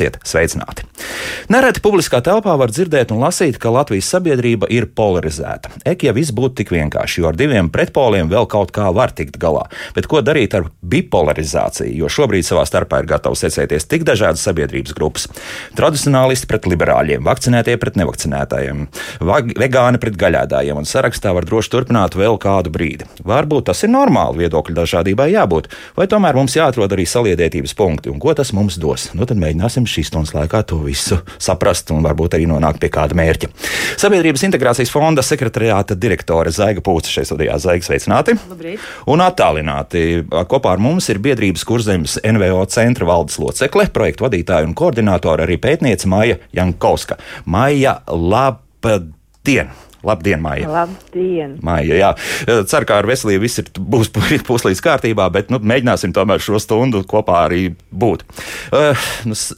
Esiet sveicināti! Nereti publiskā telpā var dzirdēt un lasīt, ka Latvijas sabiedrība ir polarizēta. Ek, ja viss būtu tik vienkārši, jo ar diviem pretpoliem vēl kaut kā var tikt galā. Bet ko darīt ar bipolarizāciju, jo šobrīd savā starpā ir gatavs secēties tik dažādas sabiedrības grupas - tradicionālisti pret liberāļiem, vakcinētie pret nevakcinētājiem, vegāni pret gaļādājiem, un sarakstā var droši turpināt vēl kādu brīdi. Varbūt tas ir normāli, viedokļu dažādībai jābūt, vai tomēr mums jāatrod arī saliedētības punkti, un ko tas mums dos. Nu, tad mēģināsim šīs stundas laikā to visu saprast un varbūt arī nonākt pie kāda mērķa. Sabiedrības integrācijas fonda sekretariāta direktore Zaiga Pūce šeit studijā. Zaiga, sveicināti! Labrīt. Un attālināti kopā ar mums ir biedrības kurzemes NVO centra valdes locekle, projektu vadītāja un koordinātore arī pētniece Maija Jankovska. Maija, labdien! Labdien, Maija! Labdien! Maija, jā. Ceru, ka ar veselību viss ir, būs puslīdz kārtībā, bet nu, mēģināsim tomēr šo stundu kopā arī būt. Uh,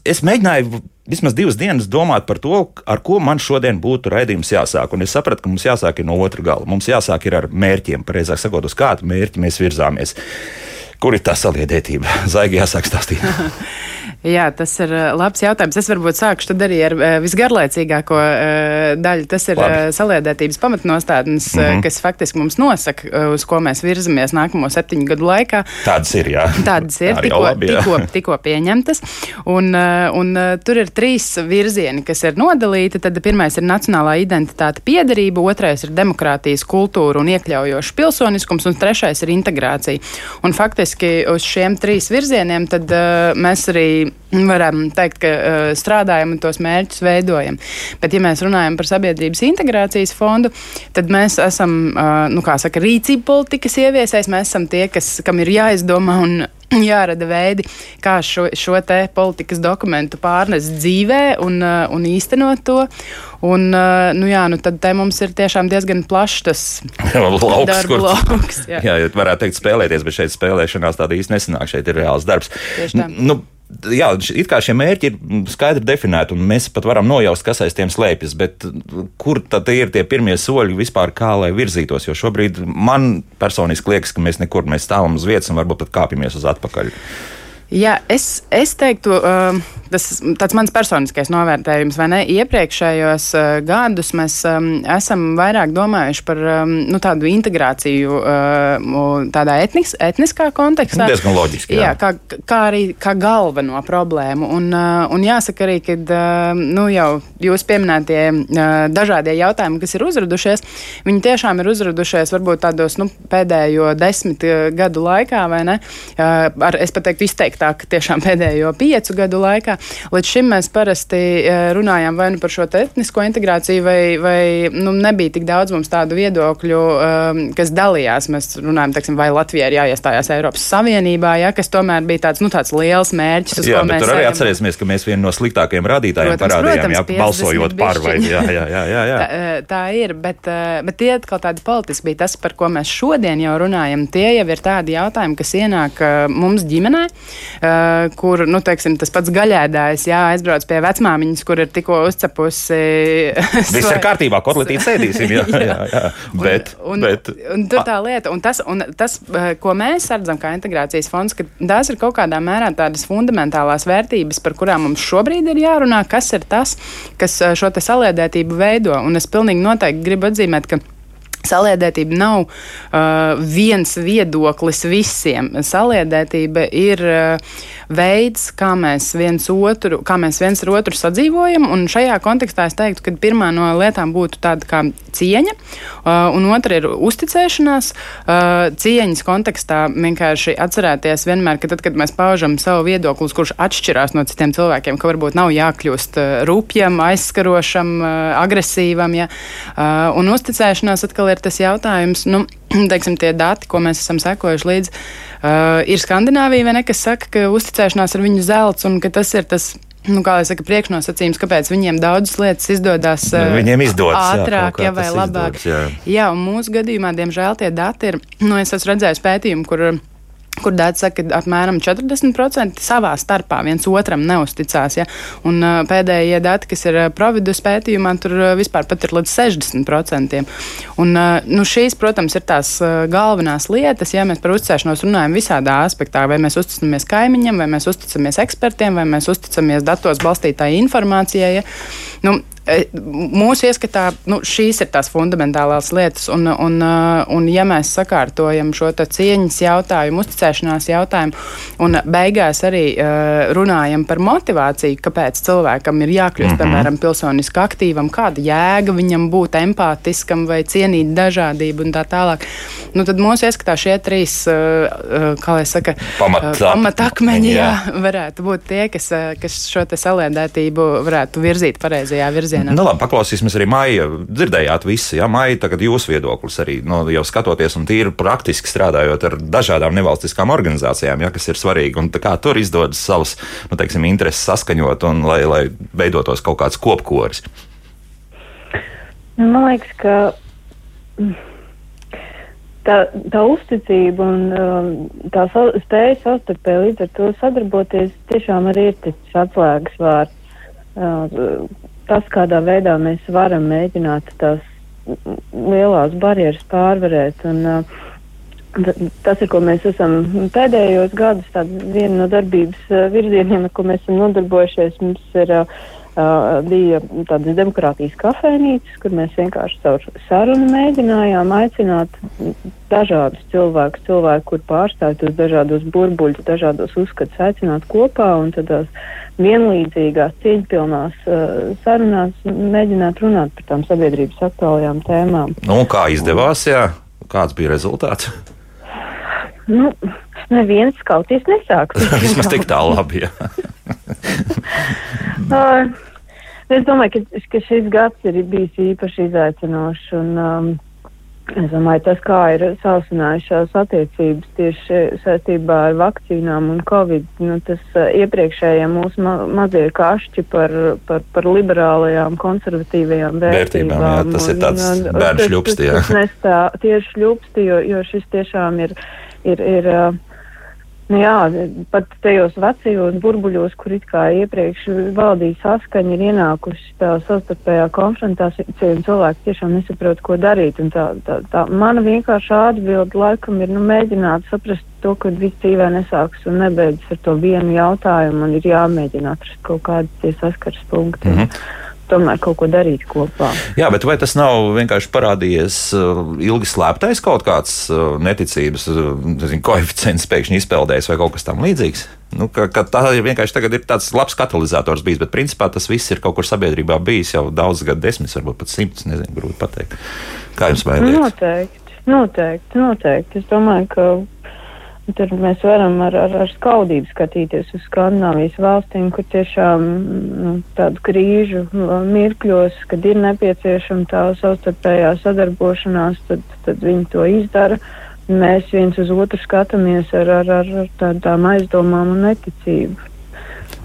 es mēģināju vismaz divas dienas domāt par to, ar ko man šodien būtu raidījums jāsāk. Un es sapratu, ka mums jāsāk no otra gala. Mums jāsāk ar mērķiem, pareizāk sakot, uz kādu mērķi mēs virzāmies. Kur ir tā saliedētība? Zaigi jāsāk stāstīt. Jā, tas ir eh, labs jautājums. Es varbūt sākšu arī ar eh, visgarlaicīgāko eh, daļu. Tas ir Labi. saliedētības pamatnostādnes, mm -hmm. kas faktiski mums nosaka, uz ko mēs virzamies nākamo septiņu gadu laikā. Tādas ir, jā. Tādas ir, tikko, pieņemtas. Un, un tur ir trīs virzieni, kas ir nodalīti. Tad pirmais ir nacionālā identitāte piederība, otrais ir demokrātijas kultūra un iekļaujošs pilsoniskums, un trešais ir integrācija. Un faktiski uz šiem trīs virzieniem tad, uh, mēs arī varam teikt, ka uh, strādājam un tos mērķus veidojam. Bet, ja mēs runājam par sabiedrības integrācijas fondu, tad mēs esam, uh, nu, kā saka, rīcība politikas ieviesējis. Mēs esam tie, kas, kam ir jāizdomā un jārada veidi, kā šo, šo te politikas dokumentu pārnest dzīvē un, uh, un īstenot to. Un, uh, nu jā, nu tad mums ir tiešām diezgan plašs tas lauks, kur lauks. Jā. jā, varētu teikt spēlēties, bet šeit spēlēšanās tāda īsti nesanāk. Šeit ir reāls darbs. Nu, jā, it kā šie mērķi ir skaidri definēti, un mēs pat varam nojaust, kas aiz tiem slēpjas. Bet kur tad ir tie pirmie soļi vispār, kā lai virzītos? Jo šobrīd man personīgi liekas, ka mēs nekur mēs stāvam uz vietas un varbūt pat kāpjamies uz atpakaļ. Jā, es, es teiktu, uh, tas ir mans personiskais novērtējums, vai ne? Iepriekšējos uh, gadus mēs um, esam vairāk domājuši par um, nu, tādu integrāciju uh, tādā etnis, etniskā kontekstā. Diezgan loģiski. Jā, jā kā, kā arī kā galveno problēmu. Un, uh, un jāsaka arī, ka nu, jau jūs pieminētie dažādie jautājumi, kas ir uzradušies, viņi tiešām ir uzradušies varbūt tādos nu, pēdējo desmit gadu laikā, vai ne? Ar, es pat teiktu, izteikt sliktāk tiešām pēdējo piecu gadu laikā. Līdz šim mēs parasti eh, runājām vai nu par šo etnisko integrāciju, vai, vai nu, nebija tik daudz mums tādu viedokļu, um, kas dalījās. Mēs runājam, teiksim, vai Latvijai ir jāiestājās Eiropas Savienībā, ja, kas tomēr bija tāds, nu, tāds liels mērķis. Jā, bet tur arī ejam. atcerēsimies, ka mēs vienu no sliktākajiem rādītājiem protams, parādījām, protams, jā, balsojot par vai. Jā, jā, jā, jā, jā. Tā, eh, tā ir, bet, bet tie atkal tādi politiski bija tas, par ko mēs šodien jau runājam. Tie jau ir tādi jautājumi, kas ienāk mums ģimenē, kur, nu, teiksim, tas pats gaļēdājs, jā, aizbrauc pie vecmāmiņas, kur ir tikko uzcepusi. Viss ir kārtībā, kotletīt sēdīsim, jā, jā, jā. Bet, un, bet, un, un tur tā lieta, un tas, un tas, eh, ko mēs redzam kā integrācijas fonds, ka tās ir kaut kādā mērā tādas fundamentālās vērtības, par kurām mums šobrīd ir jārunā, kas ir tas, kas eh, šo te saliedētību veido. Un es pilnīgi noteikti gribu atzīmēt, ka Saliedētība nav uh, viens viedoklis visiem. Saliedētība ir uh, veids, kā mēs viens otru, kā mēs viens ar otru sadzīvojam. Un šajā kontekstā es teiktu, ka pirmā no lietām būtu tāda kā cieņa, uh, un otra ir uzticēšanās. Uh, cieņas kontekstā vienkārši atcerēties vienmēr, ka tad, kad mēs paužam savu viedokli, kurš atšķirās no citiem cilvēkiem, ka varbūt nav jākļūst uh, rupjam, aizskarošam, uh, agresīvam. Ja? Uh, un uzticēšanās atkal ir tas jautājums, nu, teiksim, tie dati, ko mēs esam sekojuši līdzi, uh, ir Skandināvija, vai ne, kas saka, ka uzticēšanās ir viņu zelts un ka tas ir tas. Nu, kā jau teicu, priekšnosacījums, kāpēc viņiem daudzas lietas izdodas nu, viņiem izdodas, ātrāk, jā, ja, vai labāk. Izdodas, jā. jā, un mūsu gadījumā, diemžēl, tie dati ir. Nu, es esmu redzējis pētījumu, kur kur dēļ saka, ka apmēram 40% savā starpā viens otram neusticās. Ja? Un uh, pēdējie dati, kas ir providus pētījumā, tur uh, vispār pat ir līdz 60%. Un, uh, nu, šīs, protams, ir tās uh, galvenās lietas, ja mēs par uzticēšanos runājam visādā aspektā. Vai mēs uzticamies kaimiņam, vai mēs uzticamies ekspertiem, vai mēs uzticamies datos balstītāji informācijai. Ja? Nu, mūsu ieskatā nu, šīs ir tās fundamentālās lietas, un, un, uh, un ja mēs sakārtojam šo cieņas jautājumu, uzticēšanās jautājumu, un beigās arī uh, runājam par motivāciju, kāpēc cilvēkam ir jākļūst, mm -hmm. piemēram, pilsoniski aktīvam, kāda jēga viņam būt empātiskam vai cienīt dažādību un tā tālāk, nu, tad mūsu ieskatā šie trīs, uh, kā lai saka, pamatakmeņi, jā, varētu būt tie, kas, kas šo saliedētību varētu virzīt pareizajā virzienā virzienā. Nu, labi, paklausīsimies arī Maija. Dzirdējāt visi, ja Maija tagad jūsu viedoklis arī nu, jau skatoties un tīri praktiski strādājot ar dažādām nevalstiskām organizācijām, ja, kas ir svarīgi. Un kā tur izdodas savas, nu, teiksim, intereses saskaņot un lai, lai veidotos kaut kāds kopkoris. Man liekas, ka tā, tā uzticība un um, tā sa spēja savstarpēji līdz ar to sadarboties tiešām arī ir tas atslēgas vārds. Uh, tas, kādā veidā mēs varam mēģināt tās lielās barjeras pārvarēt. Un, uh, tas ir, ko mēs esam pēdējos gadus, viena no darbības uh, virzieniem, ar ko mēs esam nodarbojušies. Mums ir, uh, uh, bija tādas demokrātijas kafejnīcas, kur mēs vienkārši caur sarunu mēģinājām aicināt dažādus cilvēkus, cilvēku, kur pārstāv tos dažādos burbuļus, dažādos uzskatus, aicināt kopā un tādās vienlīdzīgās, cieņpilnās uh, sarunās mēģināt runāt par tām sabiedrības aktuālajām tēmām. Nu, kā izdevās, jā? Kāds bija rezultāts? Nu, neviens skauties nesāk. Vismaz tik tā labi, uh, es domāju, ka, ka šis gads ir bijis īpaši izaicinošs un um, Es domāju, tas, kā ir sāsinājušās attiecības tieši saistībā ar vakcīnām un covid, nu, tas uh, iepriekšējie mūsu ma mazie kašķi par, par, par liberālajām, konservatīvajām vērtībām. vērtībām jā, tas un, ir tāds bērnu šļupsti, jā. Tas, tas nestā, tieši šļupsti, jo, jo šis tiešām ir, ir, ir uh, Nu jā, pat tajos vecajos burbuļos, kur it kā iepriekš valdīja saskaņa, ir ienākusi tā savstarpējā konfrontācija, un cilvēki tiešām nesaprot, ko darīt. Un tā, tā, tā mana vienkāršā atbilde laikam ir nu, mēģināt saprast to, ka viss dzīvē nesāks un nebeidzas ar to vienu jautājumu, un ir jāmēģina atrast kaut kādi tie saskars punkti. Mm -hmm tomēr kaut ko darīt kopā. Jā, bet vai tas nav vienkārši parādījies uh, ilgi slēptais kaut kāds uh, neticības uh, nezinu, koeficients pēkšņi izpeldējis vai kaut kas tam līdzīgs? Nu, ka, ka tā ir vienkārši tagad ir tāds labs katalizators bijis, bet principā tas viss ir kaut kur sabiedrībā bijis jau daudz gadu desmitus, varbūt pat simtus, nezinu, grūti pateikt. Kā jums vajag? Noteikti, noteikti, noteikti. Es domāju, ka Tur mēs varam ar, ar, ar skaudību skatīties uz Skandināvijas valstīm, kur tiešām nu, tādu krīžu mirkļos, kad ir nepieciešama tā savstarpējā sadarbošanās, tad, tad viņi to izdara. Mēs viens uz otru skatāmies ar, ar, ar, ar tādām aizdomām un neticību.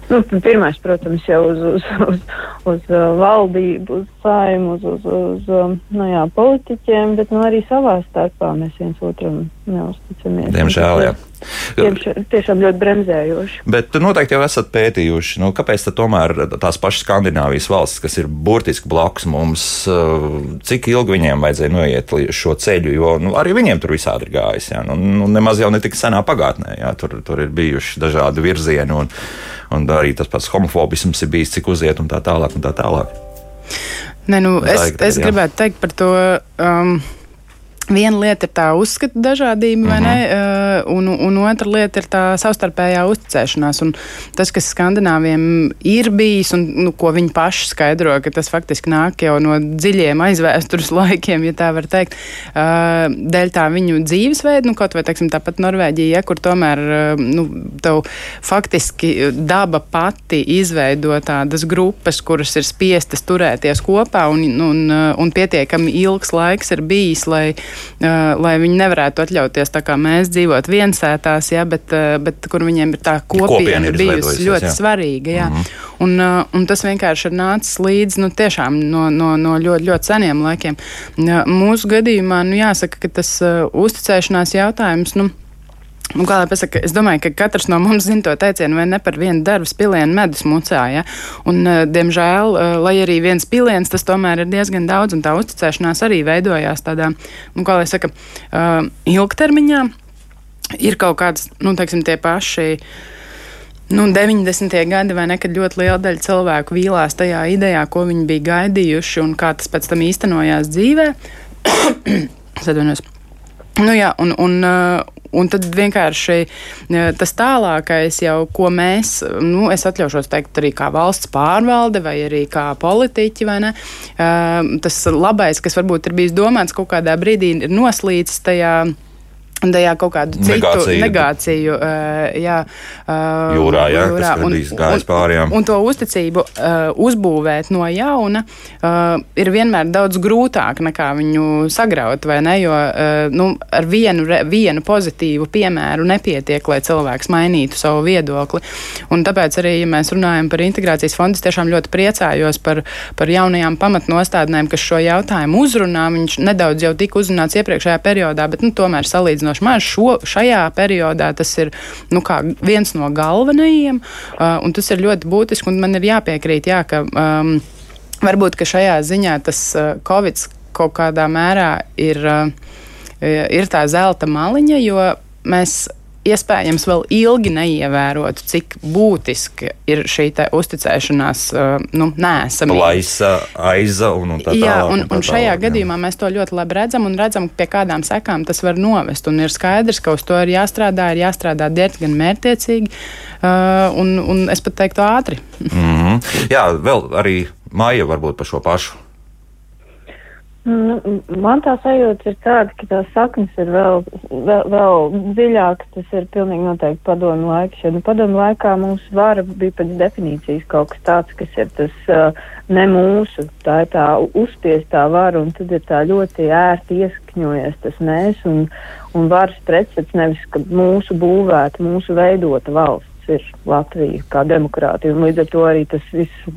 Nu, pirmais, protams, jau uz, uz, uz, uz uh, valdību, uz saimu, uz, uz, uz um, nu, jā, politiķiem, bet nu, arī savā starpā mēs viens otram neusticamies. Diemžēl, jā. Tiešām, tiešām ļoti bremzējoši. Bet noteikti jau esat pētījuši, nu, kāpēc tomēr tās pašas Skandināvijas valstis, kas ir burtiski blakus mums, uh, cik ilgi viņiem vajadzēja noiet šo ceļu, jo nu, arī viņiem tur visādi ir gājis. Jā. Nu, nu, nemaz jau ne tik senā pagātnē, jā. Tur, tur ir bijuši dažādi virzieni. Un, un arī tas pats homofobisms ir bijis, cik uziet un tā tālāk. Un tā tālāk. Ne, nu, es, es gribētu teikt par to. Um, Viena lieta ir tā uzskata dažādība, mm -hmm. ne, uh, un, un otra lieta ir tā savstarpējā uzticēšanās. Un tas, kas skandināviem ir bijis, un nu, ko viņi paši skaidro, ka tas faktiski nāk jau no dziļiem aizvēstures laikiem, ja tā var teikt, uh, dēļ tā viņu dzīvesveida, nu, kaut vai teiksim, tāpat Norvēģija, ja, kur tomēr uh, nu, tev faktiski daba pati izveido tādas grupas, kuras ir spiestas turēties kopā, un, un, un pietiekami ilgs laiks ir bijis, lai lai viņi nevarētu atļauties tā kā mēs dzīvot viensētās, ja, bet, bet kur viņiem ir tā kopiena, ir bijusi ļoti jā. svarīga. Jā. Mm -hmm. un, un tas vienkārši ir nācis līdz nu, tiešām no, no, no ļoti, ļoti seniem laikiem. Mūsu gadījumā nu, jāsaka, ka tas uzticēšanās jautājums. Nu, Nu, kā lai pasaka, es domāju, ka katrs no mums zina to teicienu, vai ne par vienu darbu pilienu medus mucā. Ja? Un, uh, diemžēl, uh, lai arī viens piliens, tas tomēr ir diezgan daudz, un tā uzticēšanās arī veidojās tādā, nu, kā lai saka, uh, ilgtermiņā. Ir kaut kāds, nu, teiksim, tie paši. Nu, 90. gadi vai ne, kad ļoti liela daļa cilvēku vīlās tajā idejā, ko viņi bija gaidījuši un kā tas pēc tam īstenojās dzīvē. Sadvienos. Nu, jā, un, un, Un tad vienkārši tas tālākais, jau, ko mēs, nu, es atļaušos teikt, arī kā valsts pārvalde vai arī kā politiķi, vai ne, tas labais, kas varbūt ir bijis domāts kaut kādā brīdī, ir noslīcis tajā Un tajā kaut kādu citu negāciju, negāciju uh, jā, uh, jūrā, jā, jūrā un, un, pārējām. un to uzticību uh, uzbūvēt no jauna uh, ir vienmēr daudz grūtāk nekā viņu sagraut, vai ne? Jo uh, nu, ar vienu, vienu pozitīvu piemēru nepietiek, lai cilvēks mainītu savu viedokli. Un tāpēc arī, ja mēs runājam par integrācijas fondu, es tiešām ļoti priecājos par, par jaunajām pamatnostādnēm, kas šo jautājumu uzrunā. Viņš nedaudz jau tika uzrunāts iepriekšējā periodā, bet nu, tomēr salīdzinot salīdzinoši maz. Šo, šajā periodā tas ir nu, viens no galvenajiem, uh, un tas ir ļoti būtiski. Man ir jāpiekrīt, jā, ka um, varbūt ka šajā ziņā tas uh, Covid kaut kādā mērā ir, uh, ir tā zelta maliņa, jo mēs iespējams vēl ilgi neievērotu, cik būtiski ir šī uzticēšanās, nu, nēsamība. Laisa, aiza un, un tā tālāk. Jā, un, un, un šajā jā. gadījumā mēs to ļoti labi redzam un redzam, pie kādām sekām tas var novest. Un ir skaidrs, ka uz to ir jāstrādā, ir jāstrādā diezgan mērķiecīgi un, un es pat teiktu ātri. Mm -hmm. Jā, vēl arī Maija varbūt par šo pašu man tā sajūta ir tāda, ka tās saknes ir vēl, vēl, vēl dziļākas. Tas ir pilnīgi noteikti padomu laiks. Jo nu, padomu laikā mums vara bija pēc definīcijas kaut kas tāds, kas ir tas uh, ne mūsu. Tā ir tā uzspiestā vara, un tad ir tā ļoti ērti ieskņojies tas mēs un, un varas pretsats nevis mūsu būvēta, mūsu veidota valsts ir Latvija kā demokrātija. Līdz ar to arī tas viss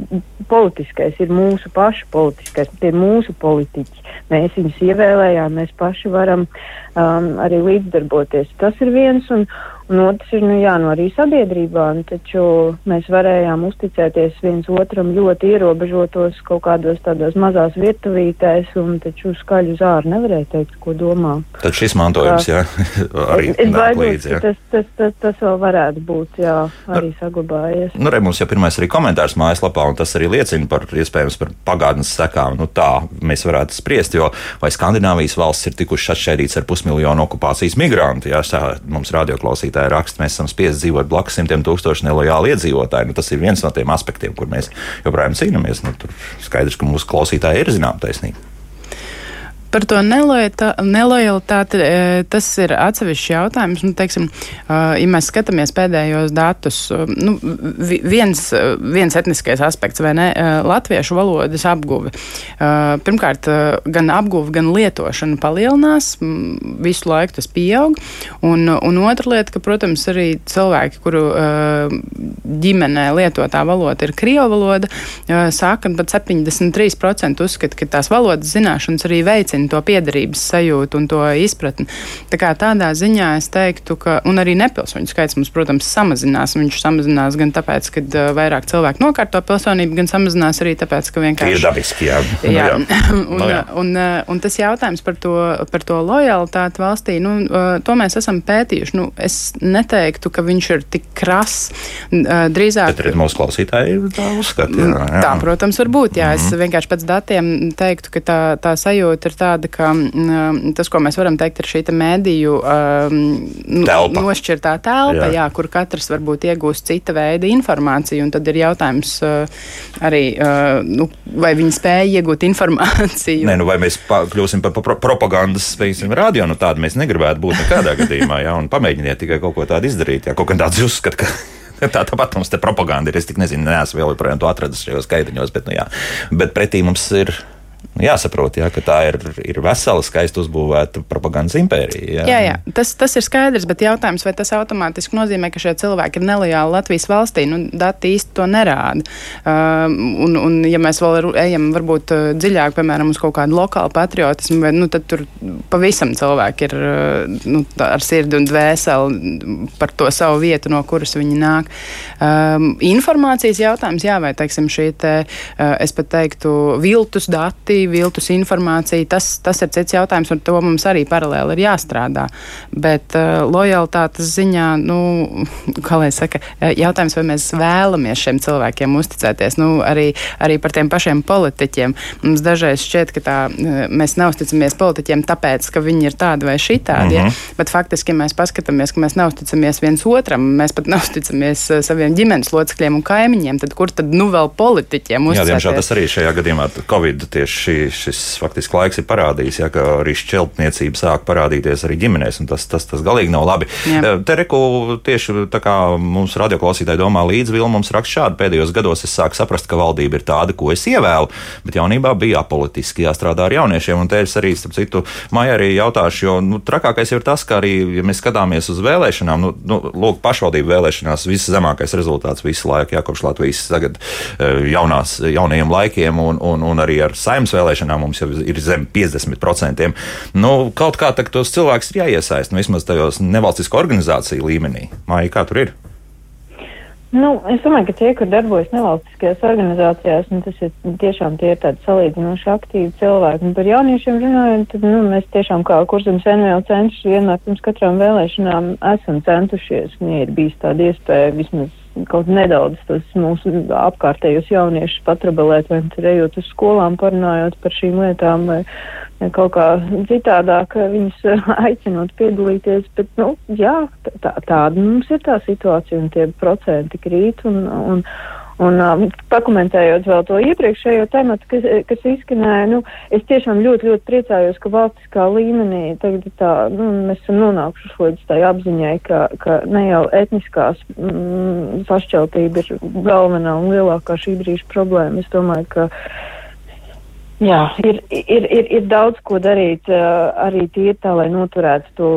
politiskais ir mūsu pašu politiskais, tie mūsu politiķi. Mēs viņus ievēlējām, mēs paši varam um, arī līdzdarboties. Tas ir viens. Un, Un otrs ir, nu jā, nu arī sabiedrībā, nu, taču mēs varējām uzticēties viens otram ļoti ierobežotos kaut kādos tādos mazās virtuvītēs, un taču skaļu zāru nevarēja teikt, ko domā. Tad šis mantojums, jā, arī es baidos, līdz, jā. Tas, tas, tas, tas vēl varētu būt, jā, arī nu, saglabājies. Nu, re, mums jau pirmais arī komentārs mājaslapā, un tas arī liecina par, iespējams, par pagātnes sekām. Nu, tā mēs varētu spriest, jo vai Skandināvijas valsts ir tikušas atšķaidīts ar pusmiljonu okupācijas migrantu, jā, tā mums radioklausītāji klausītāji raksta, mēs esam spiest dzīvot blakus simtiem tūkstošu nelojālu iedzīvotāju. Nu, tas ir viens no tiem aspektiem, kur mēs joprojām cīnāmies. Nu, tur skaidrs, ka mūsu klausītāji ir zinām taisnība. Par to nelojalitāti e, tas ir atsevišķs jautājums. Nu, teiksim, ja mēs skatāmies pēdējos datus, nu, viens, viens etniskais aspekts vai ne - latviešu valodas apguve. Pirmkārt, gan apguve, gan lietošana palielinās, visu laiku tas pieaug. Un, un otra lieta, ka, protams, arī cilvēki, kuru ģimenē lietotā valoda ir krievu valoda, sākam pat 73% uzskata, ka tās valodas zināšanas arī veicina veicina to piedarības sajūtu un to izpratni. Tā kā tādā ziņā es teiktu, ka, un arī nepilsoņu skaits mums, protams, samazinās. Viņš samazinās gan tāpēc, ka uh, vairāk cilvēku nokārto pilsonību, gan samazinās arī tāpēc, ka vienkārši. Ir dabiski, jā. jā. jā. un, no, jā. Un, un, un tas jautājums par to, par to lojalitāti valstī, nu, uh, to mēs esam pētījuši. Nu, es neteiktu, ka viņš ir tik krass. Uh, drīzāk. Bet arī mūsu klausītāji tā uzskata. Jā, jā. Tā, protams, var būt. Jā, mm -hmm. Es mhm. vienkārši pēc datiem teiktu, ka tā, tā sajūta ir tā tāda, ka um, tas, ko mēs varam teikt, ir šī mēdīju um, telpa. nošķirtā telpa, jā. Jā, kur katrs varbūt iegūst cita veida informāciju. Tad ir jautājums uh, arī, uh, nu, vai viņi spēja iegūt informāciju. Nē, nu, vai mēs kļūsim par pro propagandas spēcīsim radio, nu tāda mēs negribētu būt nekādā gadījumā. Jā, un pamēģiniet tikai kaut ko tādu izdarīt. Jā, kaut kā tāds uzskat, ka Tā tāpat mums te propaganda ir. Es tik nezinu, neesmu vēl joprojām to atradis šajos skaidriņos, bet, nu, jā. bet pretī mums ir jāsaprot, jā, ka tā ir, ir vesela, skaisti uzbūvēta propagandas impērija. Jā, jā, jā. Tas, tas ir skaidrs, bet jautājums, vai tas automātiski nozīmē, ka šie cilvēki ir nelojāli Latvijas valstī? Nu, dati īsti to nerāda. Uh, un, un, ja mēs vēl ejam varbūt uh, dziļāk, piemēram, uz kaut kādu lokālu patriotismu, vai, nu, tad tur pavisam cilvēki ir uh, nu, ar sirdi un dvēseli par to savu vietu, no kuras viņi nāk. Um, informācijas jautājums, jā, vai teiksim, šī te, uh, es pat teiktu, viltus dati viltus informācija, tas, tas ir cits jautājums, un to mums arī paralēli ir jāstrādā. Bet uh, lojalitātes ziņā, nu, kā lai saka, uh, jautājums, vai mēs vēlamies šiem cilvēkiem uzticēties, nu, arī, arī par tiem pašiem politiķiem. Mums dažreiz šķiet, ka tā, uh, mēs neusticamies politiķiem tāpēc, ka viņi ir tādi vai šitādi, mm -hmm. ja? bet faktiski, mēs paskatāmies, ka mēs neusticamies viens otram, mēs pat neusticamies saviem ģimenes locekļiem un kaimiņiem, tad kur tad nu vēl politiķiem uzticēties? Jā, diemžēl tas arī šajā gadījumā Covid tieši šis faktiski laiks ir parādījis, ja, ka arī šķeltniecība sāk parādīties arī ģimenēs, un tas, tas, tas galīgi nav labi. Jā. Eh, te reku tieši tā kā mums radioklausītāji domā līdzi, Vilma mums raksta šādi. Pēdējos gados es sāku saprast, ka valdība ir tāda, ko es ievēlu, bet jaunībā bija apolitiski jāstrādā ar jauniešiem, un te es arī, starp citu, Maija arī jautāšu, jo nu, trakākais ir tas, ka arī, ja mēs skatāmies uz vēlēšanām, nu, nu lūk, pašvaldību vēlēšanās, viszemākais rezultāts visu laiku, jā, kopš Latvijas tagad eh, jaunās, jaunajiem laikiem, un, un, un arī ar saimnes vēlēšanām mums jau ir zem 50%. Nu, kaut kā tos cilvēkus ir jāiesaist, nu, vismaz tajos nevalstisko organizāciju līmenī. Māja, kā tur ir? Nu, es domāju, ka tie, kur darbojas nevalstiskajās organizācijās, nu, tas ir tiešām tie ir tādi salīdzinoši aktīvi cilvēki. Un par jauniešiem runājot, tad nu, mēs tiešām kā kursam NVL centrs vienmēr pirms katrām vēlēšanām esam centušies, un ja ir bijis tāda iespēja vismaz kaut nedaudz tos mūsu apkārtējos jauniešus patrabelēt, vai tur ejot uz skolām, parunājot par šīm lietām, vai, vai kaut kā citādāk viņus aicinot piedalīties. Bet, nu, jā, tā, tāda mums ir tā situācija, un tie procenti krīt, un, un, Un um, pakomentējot vēl to iepriekšējo tematu, kas, kas izskanēja, nu, es tiešām ļoti, ļoti priecājos, ka valstiskā līmenī tagad tā, nu, mēs esam nonākuši līdz tai apziņai, ka, ka ne jau etniskās mm, sašķeltība ir galvenā un lielākā šī brīža problēma. Es domāju, ka Jā, ir, ir, ir, ir daudz ko darīt uh, arī tīri tā, lai noturētu to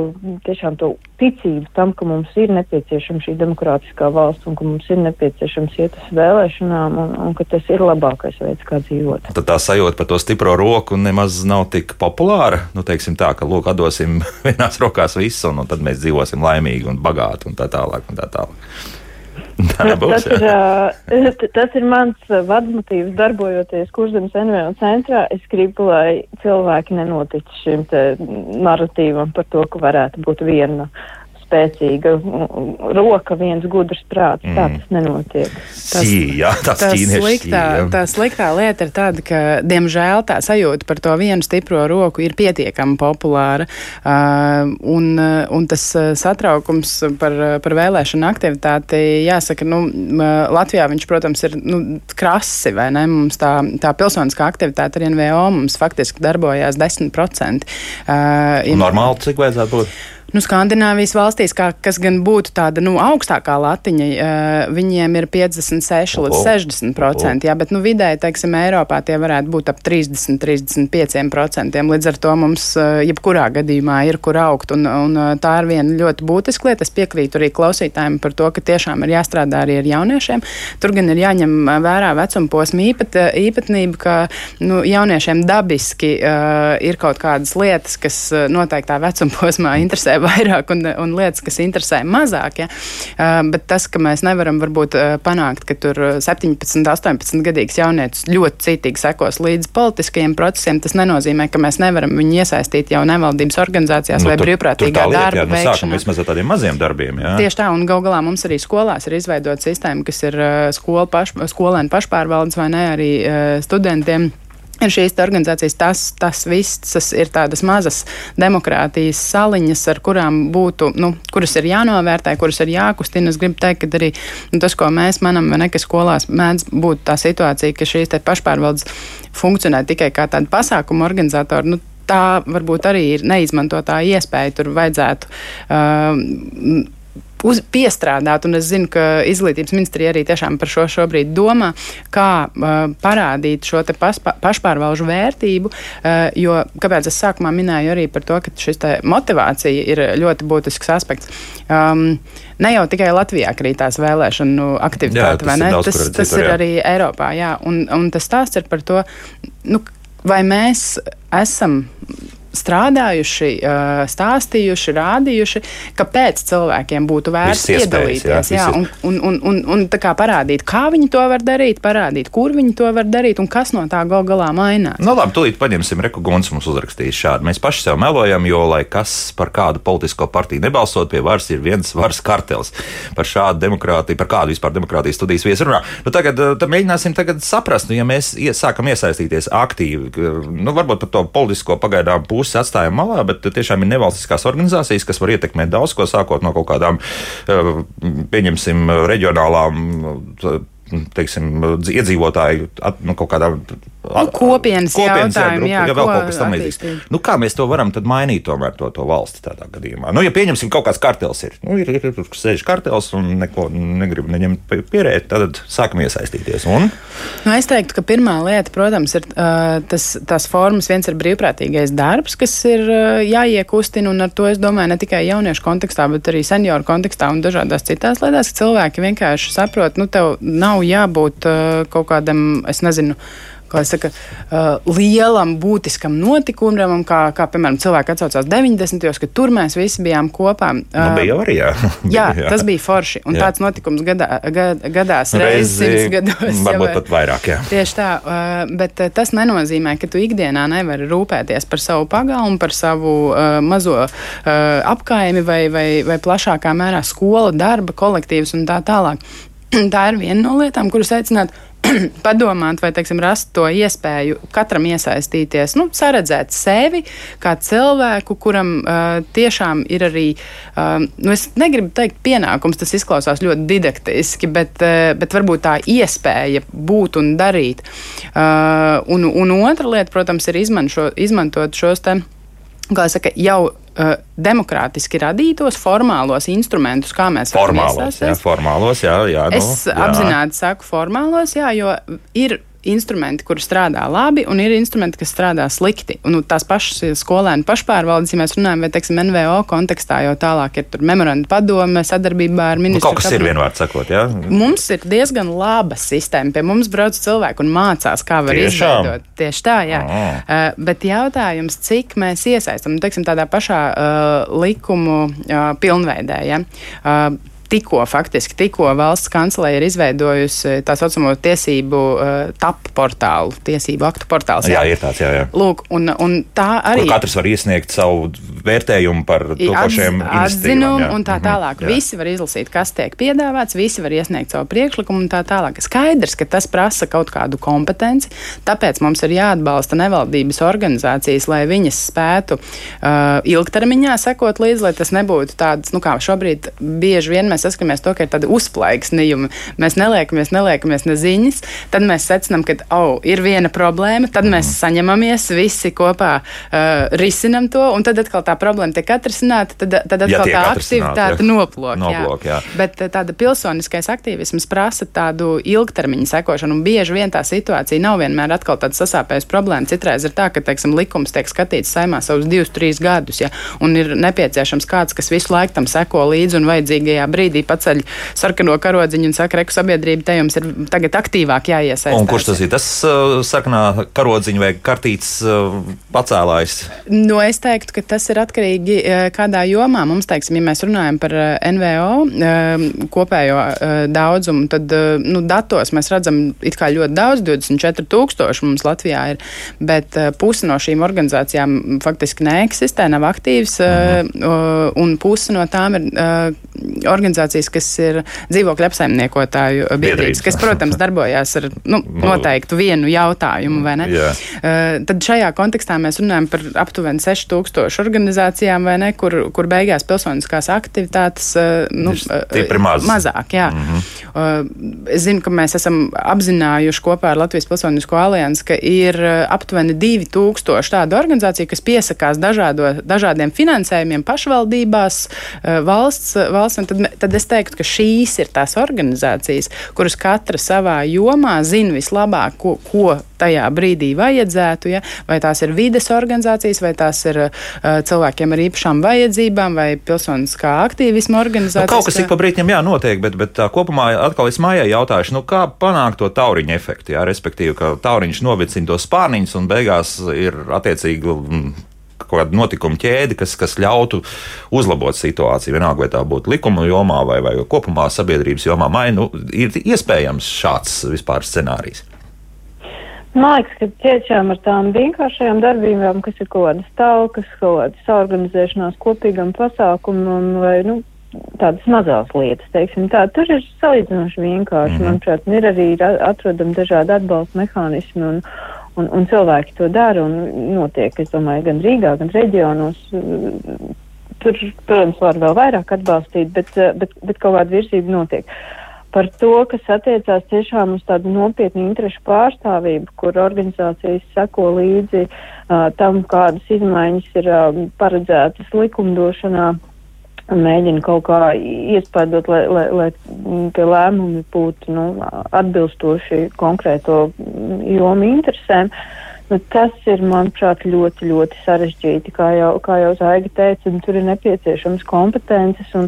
tiešām to ticību tam, ka mums ir nepieciešama šī demokrātiskā valsts un ka mums ir nepieciešams iet uz vēlēšanām un, un ka tas ir labākais veids, kā dzīvot. Tad tā sajūta par to stipro roku nemaz nav tik populāra. Nu, teiksim tā, ka lūk, atdosim vienās rokās visu un, un tad mēs dzīvosim laimīgi un bagāti un tā tālāk. Un tā tālāk. Būs, tas, ir, tas ir mans vadmotīvs darbojoties Kurzemes NVO centrā. Es gribu, lai cilvēki nenotic šim narratīvam par to, ka varētu būt viena spēcīga roka, viens gudrs prāts. Mm. Tā tas nenotiek. Tas, Sī, jā, tas tā, sliktā, tā sliktā lieta ir tāda, ka, diemžēl, tā sajūta par to vienu stipro roku ir pietiekami populāra. Uh, un, un tas satraukums par, par vēlēšanu aktivitāti, jāsaka, nu, Latvijā viņš, protams, ir nu, krasi, vai ne? Mums tā, tā pilsoniskā aktivitāte ar NVO mums faktiski darbojās 10%. Uh, ja Normāli, cik vajadzētu būt? Nu, Skandināvijas valstīs, kā, kas gan būtu tāda nu, augstākā latiņa, uh, viņiem ir 56 Oho. līdz 60 procenti. Jā, bet nu, vidēji, teiksim, Eiropā tie varētu būt ap 30, 35 procentiem. Līdz ar to mums uh, jebkurā gadījumā ir kur augt. Un, un uh, tā ir viena ļoti būtiska lieta. Es piekrītu arī klausītājiem par to, ka tiešām ir jāstrādā arī ar jauniešiem. Tur gan ir jāņem vērā vecuma posma īpat, īpatnība, ka nu, jauniešiem dabiski uh, ir kaut kādas lietas, kas noteiktā vecuma posmā interesē vairāk un, un lietas, kas interesē mazāk. Ja? Uh, bet tas, ka mēs nevaram varbūt uh, panākt, ka tur 17, 18 gadīgs jaunietis ļoti citīgi sekos līdz politiskajiem procesiem, tas nenozīmē, ka mēs nevaram viņu iesaistīt jau nevaldības organizācijās nu, vai brīvprātīgā lieta, darba jā, nu, veikšanā. Vismaz ar tādiem maziem darbiem. Jā. Tieši tā, un gal galā mums arī skolās ir izveidota sistēma, kas ir skola paš, skolēnu pašpārvaldes vai ne arī studentiem ir šīs organizācijas, tas, tas viss ir tādas mazas demokrātijas saliņas, ar kurām būtu, nu, kuras ir jānovērtē, kuras ir jākustina. Es gribu teikt, ka arī nu, tas, ko mēs manam, vai ne, ka skolās mēdz būt tā situācija, ka šīs pašpārvaldes funkcionē tikai kā tāda pasākuma organizatora. Nu, tā varbūt arī ir neizmantotā iespēja. Tur vajadzētu uh, uz, piestrādāt, un es zinu, ka izglītības ministrija arī tiešām par šo šobrīd domā, kā uh, parādīt šo paspa, pašpārvalžu vērtību, uh, jo, kāpēc es sākumā minēju arī par to, ka šis motivācija ir ļoti būtisks aspekts. Um, ne jau tikai Latvijā krītās vēlēšanu aktivitāte, jā, vai ne? Daudz, tas tas ir arī Eiropā, jā, un, un tas stāsts ir par to, nu, vai mēs esam strādājuši, stāstījuši, rādījuši, kāpēc cilvēkiem būtu vērts piedalīties. Jā, jā, un, un, un, un, un tā kā parādīt, kā viņi to var darīt, parādīt, kur viņi to var darīt un kas no tā gal galā mainās. Nu, labi, tūlīt paņemsim Rekuguns mums uzrakstījis šādu. Mēs paši sev melojam, jo, lai kas par kādu politisko partiju nebalsot, pie varas ir viens varas kartels. Par šādu demokrātiju, par kādu vispār demokrātijas studijas viesu runā. Nu, tagad mēģināsim tagad saprast, nu, ja mēs sākam iesaistīties aktīvi, nu, varbūt par to politisko pagaidām pusi pusi atstājam malā, bet tiešām ir nevalstiskās organizācijas, kas var ietekmēt daudz ko, sākot no kaut kādām, eh, pieņemsim, reģionālām teiksim, iedzīvotāju at, nu, kaut kādā nu, kopienas, kopienas jautājumu, jā, ja vēl kaut kas tamlīdzīgs. Nu, kā mēs to varam mainīt tomēr to, to valsti tādā gadījumā? Nu, ja pieņemsim kaut kāds kartels ir, nu, ir, ir, ir sēž kartels un neko negrib neņemt pierēt, tad sākam iesaistīties. Un? Nu, es teiktu, ka pirmā lieta, protams, ir uh, tas, tās formas. Viens ir brīvprātīgais darbs, kas ir uh, jāiekustina, un ar to es domāju ne tikai jauniešu kontekstā, bet arī senioru kontekstā un dažādās citās lietās, ka cilvēki vienkārši saprot, nu, tev nav jābūt uh, kaut kādam, es nezinu, kā saka, uh, lielam, būtiskam notikumam, kā, kā piemēram cilvēki atcaucās 90. gados, kad tur mēs visi bijām kopā. Uh, nu, bija arī, jā. jā, tas bija forši. Un jā. tāds notikums gadā, gad, gadās reizes simts gados. Varbūt pat vairāk, jā. Tieši tā, uh, bet uh, tas nenozīmē, ka tu ikdienā nevari rūpēties par savu pagalmu, par savu uh, mazo uh, apkaimi vai, vai, vai plašākā mērā skola, darba, kolektīvs un tā tālāk. tā ir viena no lietām, kuras aicinātu padomāt, vai teiksim, rast to iespēju katram iesaistīties, nu, saredzēt sevi kā cilvēku, kuram uh, tiešām ir arī, uh, nu, es negribu teikt pienākums, tas izklausās ļoti didaktiski, bet, uh, bet varbūt tā iespēja būt un darīt. Uh, un, un otra lieta, protams, ir izmanšo, izmantot šos te, kā saka, jau uh, demokrātiski radītos formālos instrumentus, kā mēs formālos, jā, formālos, jā, jā, nu, es jā. apzināti saku formālos, jā, jo ir instrumenti, kuri strādā labi, un ir instrumenti, kas strādā slikti. Un, nu, tās pašas skolēnu pašpārvaldes, ja mēs runājam, vai teiksim, NVO kontekstā, jau tālāk ir memoranda padome sadarbībā ar ministru. Nu, kaut kas kabinetu. ir vienvārds sakot, jā? Mums ir diezgan laba sistēma. Pie mums brauc cilvēki un mācās, kā var Tiešām? izveidot. Tieši tā, jā. Oh. Uh, bet jautājums, cik mēs iesaistam, nu, teiksim, tādā pašā uh, likumu uh, pilnveidē, ja? uh, tikko, faktiski tikko valsts kancelē ir izveidojusi tā saucamo tiesību uh, tapu portālu, tiesību aktu portāls. Jā, jā ir tāds, jā, jā. Lūk, un, un tā arī. Kur katrs var iesniegt savu vērtējumu par to pašiem atzinumu un tā mhm, tālāk. Mm -hmm, visi var izlasīt, kas tiek piedāvāts, visi var iesniegt savu priekšlikumu un tā tālāk. Skaidrs, ka tas prasa kaut kādu kompetenci, tāpēc mums ir jāatbalsta nevaldības organizācijas, lai viņas spētu uh, ilgtermiņā sekot līdzi, lai tas nebūtu tāds, nu kā šobrīd bieži vien mēs saskaramies to, ka ir tādi uzplaiksnījumi. Mēs neliekamies, neliekamies neziņas, tad mēs secinām, ka oh, ir viena problēma, tad mēs mhm. saņemamies visi kopā, uh, risinam to, un tad atkal tā problēma tiek atrisināta, tad, tad atkal ja tā aktivitāte noplok. noplok jā. Jā. Bet tāda pilsoniskais aktīvisms prasa tādu ilgtermiņa sekošanu, un bieži vien tā situācija nav vienmēr atkal tāda sasāpējusi problēma. Citreiz ir tā, ka, teiksim, likums tiek skatīts saimā savus divus, trīs gadus, ja, un ir nepieciešams kāds, kas visu laiku tam seko līdzi un vajadzīgajā brīdī paceļ sarkano karodziņu un saka, reku sabiedrība te jums ir tagad aktīvāk jāiesaistās. Un kurš tas ir? Tas uh, sarkanā karodziņa vai kartītes uh, pacēlājs? Nu, es teiktu, ka tas ir atkarīgi eh, kādā jomā. Mums, teiksim, ja mēs runājam par eh, NVO eh, kopējo daudzumu, tad nu, datos mēs redzam it kā ļoti daudz, 24 tūkstoši mums Latvijā ir, bet pusi no šīm organizācijām faktiski neeksistē, nav aktīvas, mhm. un pusi no tām ir organizācijas, kas ir dzīvokļu apsaimniekotāju biedrības, kas, protams, darbojās ar nu, noteiktu vienu jautājumu, vai ne? Yeah. Tad šajā kontekstā mēs runājam par aptuveni 6000 organizāciju organizācijām, vai ne, kur, kur beigās pilsoniskās aktivitātes eh, nu, ir maz. mazāk. Jā. Mm -hmm. Es zinu, ka mēs esam apzinājuši kopā ar Latvijas Pilsonisko aliansi, ka ir eh, aptuveni 2000 tādu organizāciju, kas piesakās dažādo, dažādiem finansējumiem pašvaldībās, valsts, valsts un tad, tad es teiktu, ka šīs ir tās organizācijas, kuras katra savā jomā zina vislabāk, ko, ko tajā brīdī vajadzētu. Ja? Vai tās ir vides organizācijas, vai tās ir uh, cilvēkiem ar īpašām vajadzībām, vai pilsoniskā aktīvisma organizācijas. Nu, kaut kas ik pa brīdim jānotiek, bet, bet tā, kopumā atkal es mājā jautāšu, nu, kā panākt to tauriņu efektu. Jā? Respektīvi, ka tauriņš novicina to spārniņus un beigās ir attiecīgi. Kaut kāda notikuma ķēde, kas, kas ļautu uzlabot situāciju. Vienalga, vai tā būtu likuma jomā vai, vai kopumā sabiedrības jomā, vai nu, ir iespējams šāds vispār scenārijs. Man liekas, ka tiešām ar tām vienkāršajām darbībām, kas ir kaut kādas talkas, kaut kādas organizēšanās kopīgam pasākumam vai, nu, tādas mazās lietas, teiksim tā, tur ir salīdzinoši vienkārši. Mm -hmm. Manuprāt, ir arī atrodam dažādi atbalsta mehānismi un, un, un cilvēki to dara un notiek, es domāju, gan Rīgā, gan reģionos. Tur, protams, var vēl vairāk atbalstīt, bet, bet, bet kaut kāda virsība notiek. Uh, par to, kas attiecās tiešām uz tādu nopietnu interešu pārstāvību, kur organizācijas seko līdzi uh, tam, kādas izmaiņas ir uh, paredzētas likumdošanā un mēģina kaut kā iespēdot, lai, lai, lai tie lēmumi būtu nu, atbilstoši konkrēto jomu interesēm. Nu, tas ir, manuprāt, ļoti, ļoti sarežģīti, kā jau, kā jau Zaiga teica, un tur ir nepieciešams kompetences un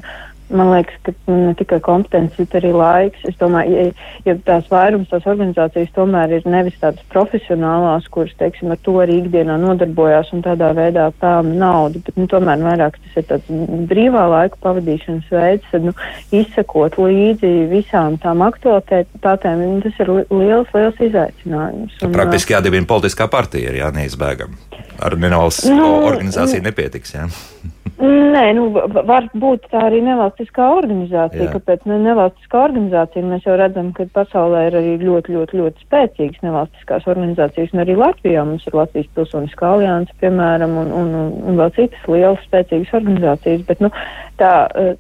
Man liekas, ka ne tikai kompetence, bet arī laiks. Es domāju, ja, ja tās vairums tās organizācijas tomēr ir nevis tādas profesionālās, kuras, teiksim, ar to arī ikdienā nodarbojās un tādā veidā pelna naudu, bet nu, tomēr vairāk tas ir tāds brīvā laika pavadīšanas veids, tad nu, izsekot līdzi visām tām aktualitātēm, nu, tas ir liels, liels izaicinājums. Un, Praktiski jādibina politiskā partija ir jā, neizbēgam. Ar nevalsts nu, organizāciju nu, nepietiks. Jā. Nē, nu, var būt tā arī nevalstiskā organizācija. Jā. Kāpēc ne nevalstiskā organizācija? Mēs jau redzam, ka pasaulē ir arī ļoti, ļoti, ļoti spēcīgas nevalstiskās organizācijas, un arī Latvijā mums ir Latvijas pilsoniskā alianse, piemēram, un, un, un, un vēl citas lielas spēcīgas organizācijas. Bet, nu, tā,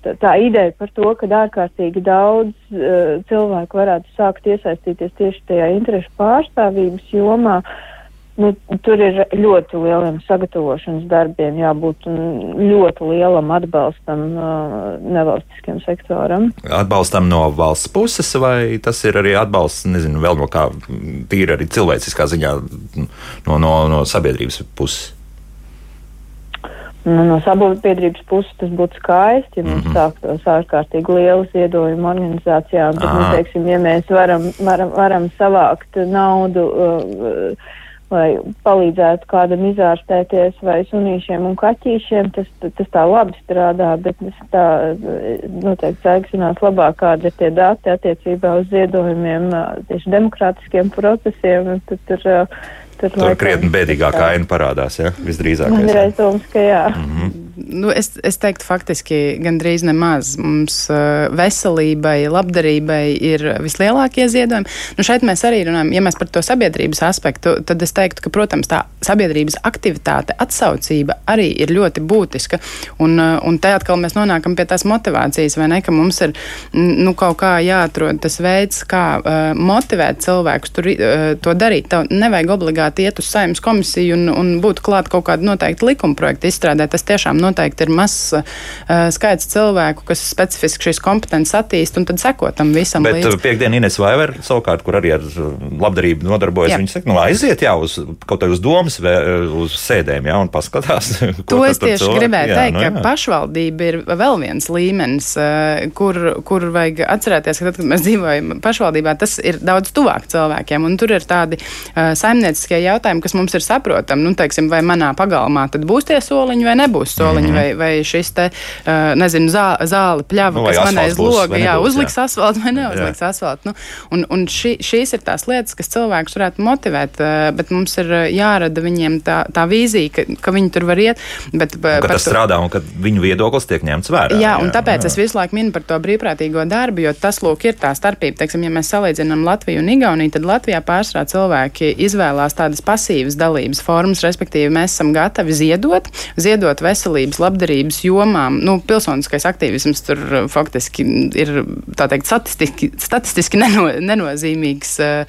tā, tā ideja par to, ka ārkārtīgi daudz uh, cilvēku varētu sākt iesaistīties tieši tajā interešu pārstāvības jomā. Uh, Nu, tur ir ļoti lieliem sagatavošanas darbiem, jābūt ļoti lielam atbalstam uh, nevalstiskiem sektoram. Atbalstam no valsts puses, vai tas ir arī atbalsts, nezinu, vēl no kā tīri arī cilvēciskā ziņā no, no, no sabiedrības puses? Nu, no sabiedrības puses tas būtu skaisti, ja mums mm -hmm. sāktos ārkārtīgi liela ziedojuma organizācijām, bet, nu, teiksim, ja mēs varam, varam, varam savākt naudu. Uh, lai palīdzētu kādam izārstēties vai sunīšiem un kaķīšiem, tas, tas tā labi strādā, bet tas tā noteikti sēgsinās labāk, kāda ir tie dati attiecībā uz ziedojumiem tieši demokrātiskiem procesiem. Tad, tur, Tur, tur krietni bēdīgākā aina parādās, ja? visdrīzāk. Man ir aizdoms, ka jā. Mm -hmm. Nu, es, es teiktu, faktiski gandrīz nemaz. Mums uh, veselībai, labdarībai ir vislielākie ziedojumi. Nu, šeit mēs arī runājam, ja mēs par to sabiedrības aspektu, tad es teiktu, ka, protams, tā sabiedrības aktivitāte, atsaucība arī ir ļoti būtiska. Un, uh, un te atkal mēs nonākam pie tās motivācijas, vai ne, ka mums ir nu, kaut kā jāatrod tas veids, kā uh, motivēt cilvēkus tur, uh, to darīt. Tev nevajag obligāti iet uz saimnes komisiju un, un būtu klāt kaut kāda noteikta likuma projekta izstrādē. Tas tiešām noteikti ir mazs uh, skaits cilvēku, kas specifiski šīs kompetences attīst un tad seko tam visam. Bet līdz. piekdien Ines Vaiver, savukārt, kur arī ar labdarību nodarbojas, viņa saka, nu aiziet jau uz kaut kā uz domas, vai uz sēdēm, jā, un paskatās. To es tieši cilvēki? gribēju jā, teikt, nu, jā. ka pašvaldība ir vēl viens līmenis, kur, kur vajag atcerēties, ka tad, kad mēs dzīvojam pašvaldībā, tas ir daudz tuvāk cilvēkiem, un tur ir tādi uh, saimnieciskie jautājumi, kas mums ir saprotami. Nu, teiksim, vai manā pagalmā tad būs tie soliņi vai nebūs soliņi, mm -hmm. vai, vai šis te, uh, nezinu, zā, zāle pļava, nu, kas man aiz loga, jā, uzliks jā. asfaltu vai neuzliks jā. asfaltu. Nu, un un šī, šīs ir tās lietas, kas cilvēkus varētu motivēt, uh, bet mums ir jārada viņiem tā, tā vīzija, ka, ka viņi tur var iet. Bet, un, ka tas to... strādā un ka viņu viedoklis tiek ņemts vērā. Jā, jā un tāpēc jā. es visu laiku minu par to brīvprātīgo darbu, jo tas, lūk, ir tā starpība. Teiksim, ja mēs salīdzinām Latviju un Igauniju, tad Latvijā pārsvarā cilvēki izvēlās tādas pasīvas dalības formas, respektīvi mēs esam gatavi ziedot, ziedot veselības veselības, labdarības jomām. Nu, pilsoniskais aktīvisms tur faktiski ir teikt, statistiski, statistiski neno, nenozīmīgs uh,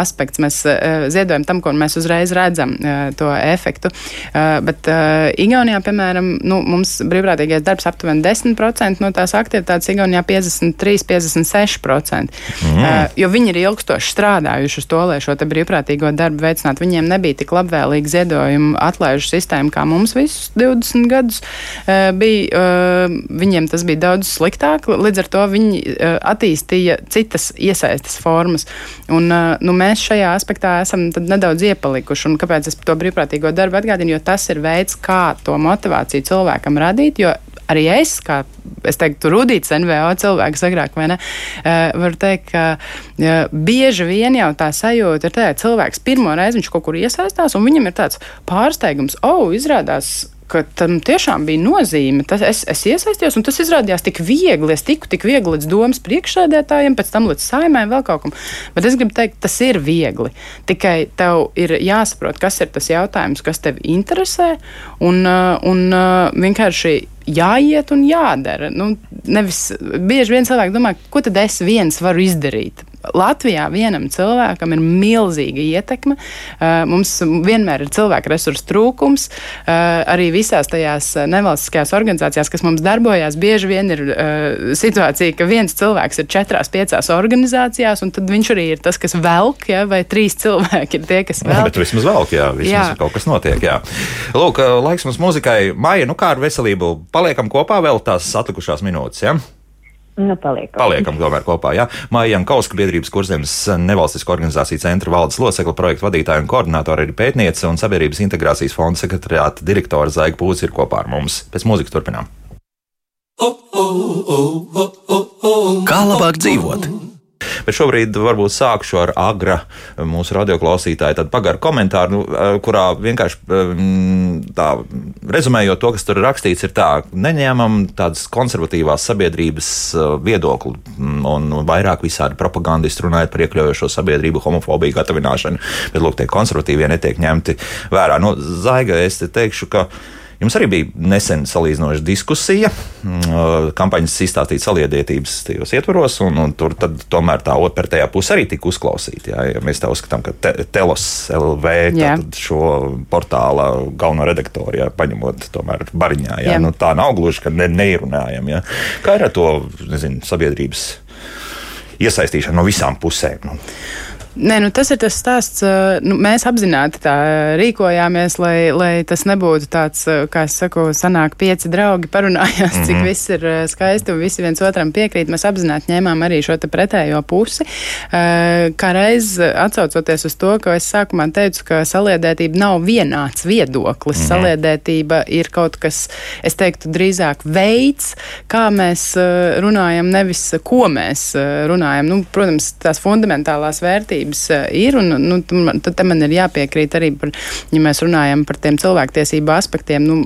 aspekts. Mēs uh, ziedojam tam, ko mēs uzreiz redzam, uh, to efektu. Uh, bet uh, Igaunijā, piemēram, nu, mums brīvprātīgais darbs aptuveni 10% no tās aktivitātes, Igaunijā 53-56%. Mm. Uh, jo viņi ir ilgstoši strādājuši uz to, lai šo brīvprātīgo darbu veicinātu. Viņiem nebija tik labvēlīga ziedojuma atlaižu sistēma kā mums visus 20 gadus. Uh, bija, uh, viņiem tas bija daudz sliktāk, līdz ar to viņi uh, attīstīja citas iesaistas formas. Un, nu, mēs šajā aspektā esam nedaudz iepalikuši. Un kāpēc es to brīvprātīgo darbu atgādinu? Jo tas ir veids, kā to motivāciju cilvēkam radīt. Jo arī es, kā es teiktu, rudīts NVO cilvēks agrāk, vai ne, varu teikt, ka bieži vien jau tā sajūta ir tā, ka cilvēks pirmo reizi viņš kaut kur iesaistās, un viņam ir tāds pārsteigums, oh, izrādās ka tam tiešām bija nozīme. Tas, es, es iesaistījos, un tas izrādījās tik viegli. Es tiku tik viegli līdz domas priekšsēdētājiem, pēc tam līdz saimē, vēl kaut kam. Bet es gribu teikt, tas ir viegli. Tikai tev ir jāsaprot, kas ir tas jautājums, kas tev interesē, un, uh, un uh, vienkārši jāiet un jādara. Nu, nevis, bieži vien cilvēki domā, ko tad es viens varu izdarīt. Latvijā vienam cilvēkam ir milzīga ietekme. Uh, mums vienmēr ir cilvēku resursu trūkums. Uh, arī visās tajās nevalstiskajās organizācijās, kas mums darbojas, bieži vien ir uh, situācija, ka viens cilvēks ir četrās, piecās organizācijās, un tad viņš arī ir tas, kas velk, ja, vai trīs cilvēki ir tie, kas velk. Jā, bet vismaz velk, jā, vismaz jā. kaut kas notiek. Jā. Lūk, laiks mums muzikai. Maija, nu kā ar veselību? Paliekam kopā vēl tās atlikušās minūtes. Ja? Nu, paliekam. paliekam tomēr kopā. Jā. Mājām Kauska biedrības kurzemes nevalstisko organizāciju centra valdes locekla projektu vadītāja un koordinātora ir pētniece un sabiedrības integrācijas fonda sekretariāta direktora Zaiga Pūts ir kopā ar mums. Pēc mūzikas turpinām. Kā labāk dzīvot? Bet šobrīd varbūt sākšu ar agra mūsu radioklausītāju pagaru komentāru, nu, eh, kurā vienkārši mm, tā rezumējot to, kas tur rakstīts, ir tā, neņēmam tādas konservatīvās sabiedrības eh, viedokli mm, un vairāk visādi propagandisti runājot par iekļaujošo sabiedrību, homofobiju, gatavināšanu, bet lūk, tie konservatīvie netiek ņemti vērā. Nu, Zaiga, es te teikšu, ka Jums arī bija nesen salīdzinoša diskusija, mm, kampaņas izstāstīt saliedētības tajos ietvaros, un, un tur tomēr tā otrā puse arī tika uzklausīta. Jā, ja mēs tā uzskatām, ka te, Telos LV šo portāla galveno redaktoru jā, paņemot tomēr bariņā, jā, jā. Nu, tā nav gluži, ka ne, neirunājam. Jā. Kā ir ar to nezinu, sabiedrības iesaistīšanu no visām pusēm? Nu? Nē, nu tas ir tas stāsts. Nu, mēs apzināti tā rīkojāmies, lai, lai tas nebūtu tāds, kā es saku, sanāk pieci draugi parunājās, mm -hmm. cik mhm. viss ir skaisti un visi viens otram piekrīt. Mēs apzināti ņēmām arī šo pretējo pusi. Kā reiz atsaucoties uz to, ko es sākumā teicu, ka saliedētība nav vienāds viedoklis. Mm -hmm. Saliedētība ir kaut kas, es teiktu, drīzāk veids, kā mēs runājam, nevis ko mēs runājam. Nu, protams, tās fundamentālās vērtības tiesības eh, ir. Un, nu, tad man ir jāpiekrīt arī par, ja mēs runājam par tiem cilvēktiesību aspektiem. Nu,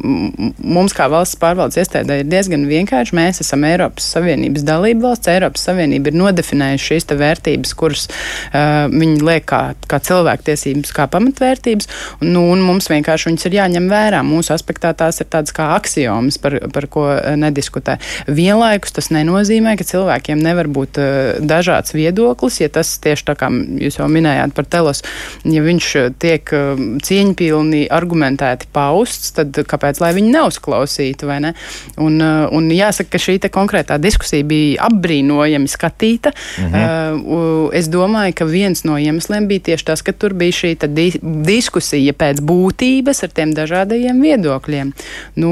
mums kā valsts pārvaldes iestādē ir diezgan vienkārši. Mēs esam Eiropas Savienības dalība valsts. Eiropas Savienība ir nodefinējuši šīs vērtības, kuras uh, viņi liek kā, kā cilvēktiesības, kā pamatvērtības. Un, nu, un mums vienkārši viņas ir jāņem vērā. Mūsu aspektā tās ir tādas kā axiomas, par, par ko eh, nediskutē. Vienlaikus tas nenozīmē, ka cilvēkiem nevar būt uh, dažāds viedoklis, ja tas tieši tā kā jūs jau minējāt par telos, ja viņš eh, tiek eh, cieņpilni argumentēti pausts, tad kāpēc lai viņi neuzklausītu, vai ne? Un, eh, un jāsaka, ka šī konkrētā diskusija bija apbrīnojami skatīta. Mhm. Es domāju, ka viens no iemesliem bija tieši tas, ka tur bija šī di diskusija pēc būtības ar tiem dažādajiem viedokļiem. Nu,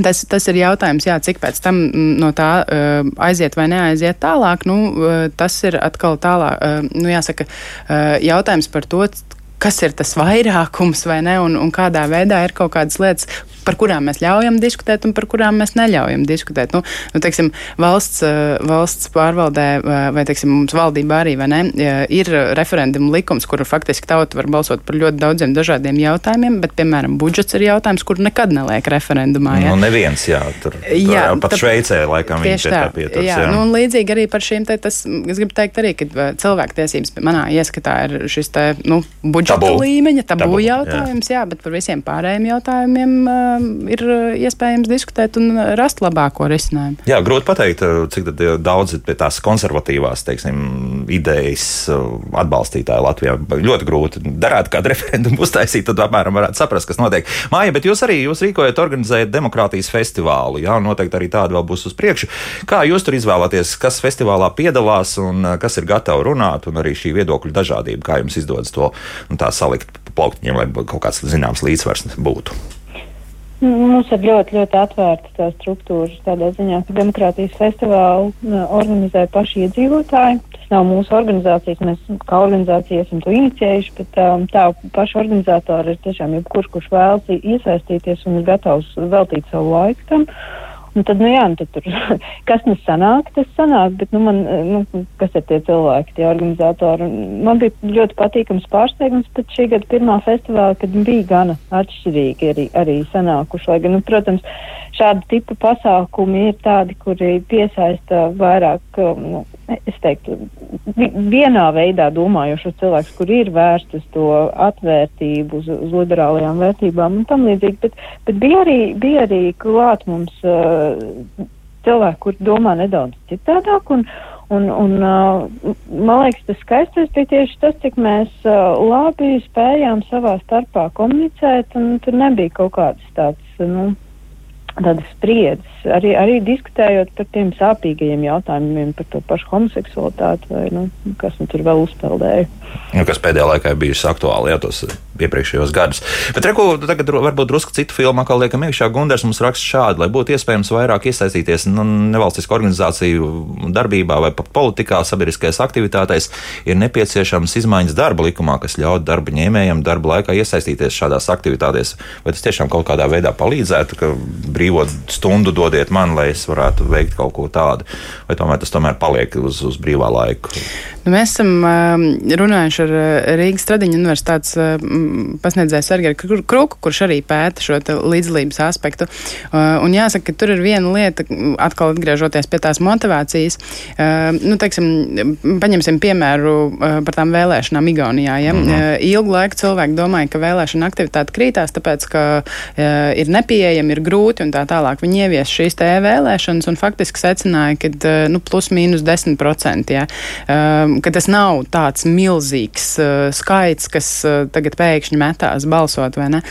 Tas, tas ir jautājums, jā, cik pēc tam mm, no tā uh, aiziet vai neaiziet tālāk. Nu, uh, tas ir atkal tālāk, uh, nu, jāsaka, uh, jautājums par to, kas ir tas vairākums vai ne, un, un kādā veidā ir kaut kādas lietas, par kurām mēs ļaujam diskutēt un par kurām mēs neļaujam diskutēt. Nu, nu, teiksim, valsts, eh, valsts pārvaldē eh, vai teiksim, mums valdībā arī ne, ir referendumu likums, kur faktiski tauta var balsot par ļoti daudziem dažādiem jautājumiem, bet, piemēram, budžets ir jautājums, kur nekad neliek referendumā. Jā. Nu, neviens, jā, tur, tur jā, pat tā, Šveicē laikam viņi pie tā pieturas. Jā, jā. Nu, un līdzīgi arī par šīm te, tas, es gribu teikt arī, ka cilvēktiesības manā ieskatā ir šis te, nu, budžets tabu. līmeņa, tabu, tabu jautājums, jā. jā, bet par visiem pārējiem jautājumiem uh, ir iespējams diskutēt un rast labāko risinājumu. Jā, grūti pateikt, cik daudz ir pie tās konservatīvās, teiksim, idejas atbalstītāji Latvijā. Ļoti grūti. Darētu kādu referendumu uztaisīt, tad apmēram varētu saprast, kas notiek. Māja, bet jūs arī jūs rīkojat, organizējat demokrātijas festivālu. Jā, noteikti arī tāda vēl būs uz priekšu. Kā jūs tur izvēlaties, kas festivālā piedalās un kas ir gatavi runāt, un arī šī viedokļu dažādība, kā jums izdodas to nu, salikt pa plauktiņiem, lai kaut kāds zināms līdzsvars būtu? Mums ir ļoti, ļoti atvērta tā struktūra tādā ziņā, ka demokrātijas festivālu organizē paši iedzīvotāji. Tas nav mūsu organizācijas, mēs kā organizācija esam to inicijējuši, bet um, tā paša organizatori ir tiešām jebkurš, kurš vēlas iesaistīties un ir gatavs veltīt savu laiku tam. Un tad, nu jā, nu, tad tur, kas nu sanāk, tas sanāk, bet, nu, man, nu, kas ir tie cilvēki, tie organizatori. Man bija ļoti patīkams pārsteigums pēc šī gada pirmā festivāla, kad bija gana atšķirīgi arī, arī sanākuši. Lai gan, nu, protams, šādi tipu pasākumi ir tādi, kuri piesaista vairāk, nu, es teiktu, vienā veidā domājošos cilvēkus, kur ir vērsti uz to atvērtību, uz, uz liberālajām vērtībām un tam līdzīgi, bet, bet bija arī, bija arī klāt mums uh, cilvēki, kur domā nedaudz citādāk un, un, un uh, man liekas, tas skaistais bija tieši tas, cik mēs uh, labi spējām savā starpā komunicēt un tur nebija kaut kādas tāds, nu, tādas spriedzes, arī, arī diskutējot par tiem sāpīgajiem jautājumiem, par to pašu homoseksualitāti vai nu, kas nu tur vēl uzpeldēja. Nu, kas pēdējā laikā ir bijusi aktuāli, jā, tos iepriekšējos gadus. Bet, reku, tagad varbūt drusku citu filmu, kā liekam, iekšā Gundars mums raksta šādi, lai būtu iespējams vairāk iesaistīties nu, nevalstisku organizāciju darbībā vai politikā, sabiedriskajās aktivitātēs, ir nepieciešams izmaiņas darba likumā, kas ļauj darba ņēmējiem darba laikā iesaistīties šādās aktivitātēs. Vai tas tiešām kaut kādā veidā palīdzētu, brīvo stundu dodiet man, lai es varētu veikt kaut ko tādu, vai tomēr tas tomēr paliek uz, uz brīvā laika? Nu, mēs esam uh, runājuši ar Rīgas Tradiņu universitātes uh, pasniedzēju Sergeju Kruku, kurš arī pēta šo līdzdalības aspektu. Uh, un jāsaka, ka tur ir viena lieta, atkal atgriežoties pie tās motivācijas. Uh, nu, teiksim, paņemsim piemēru uh, par tām vēlēšanām Igaunijā. Ja? Mm -hmm. Ilgu laiku cilvēki domāja, ka vēlēšana aktivitāte krītās, tāpēc, ka ir nepieejami, ir grūti un tā tālāk. Viņi ievies šīs te vēlēšanas un faktiski secināja, ka nu, plus mīnus 10%. Ja? Ka tas nav tāds milzīgs skaits, kas tagad pēkšņi metās balsot, vai ne?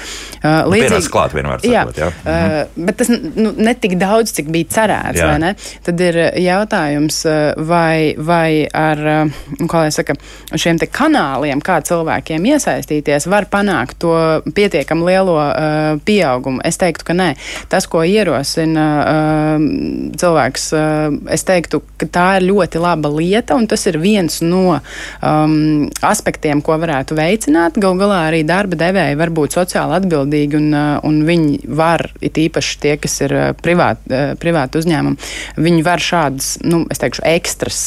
Nu, līdzīgi, nu, klāt vienmēr jā, sakot, jā. Uh, bet tas nu, ne tik daudz, cik bija cerēts, jā. vai ne? Tad ir jautājums, vai, vai ar, uh, kā lai saka, šiem te kanāliem, kā cilvēkiem iesaistīties, var panākt to pietiekam lielo uh, pieaugumu. Es teiktu, ka nē. Tas, ko ierosina uh, cilvēks, uh, es teiktu, ka tā ir ļoti laba lieta, un tas ir viens no um, aspektiem, ko varētu veicināt. Gal galā arī darba devēji var būt sociāli atbildīgi, un, uh, un viņi var, it īpaši tie, kas ir uh, privāti uh, privāt uzņēmumi, viņi var šādas, nu, es teikšu, ekstras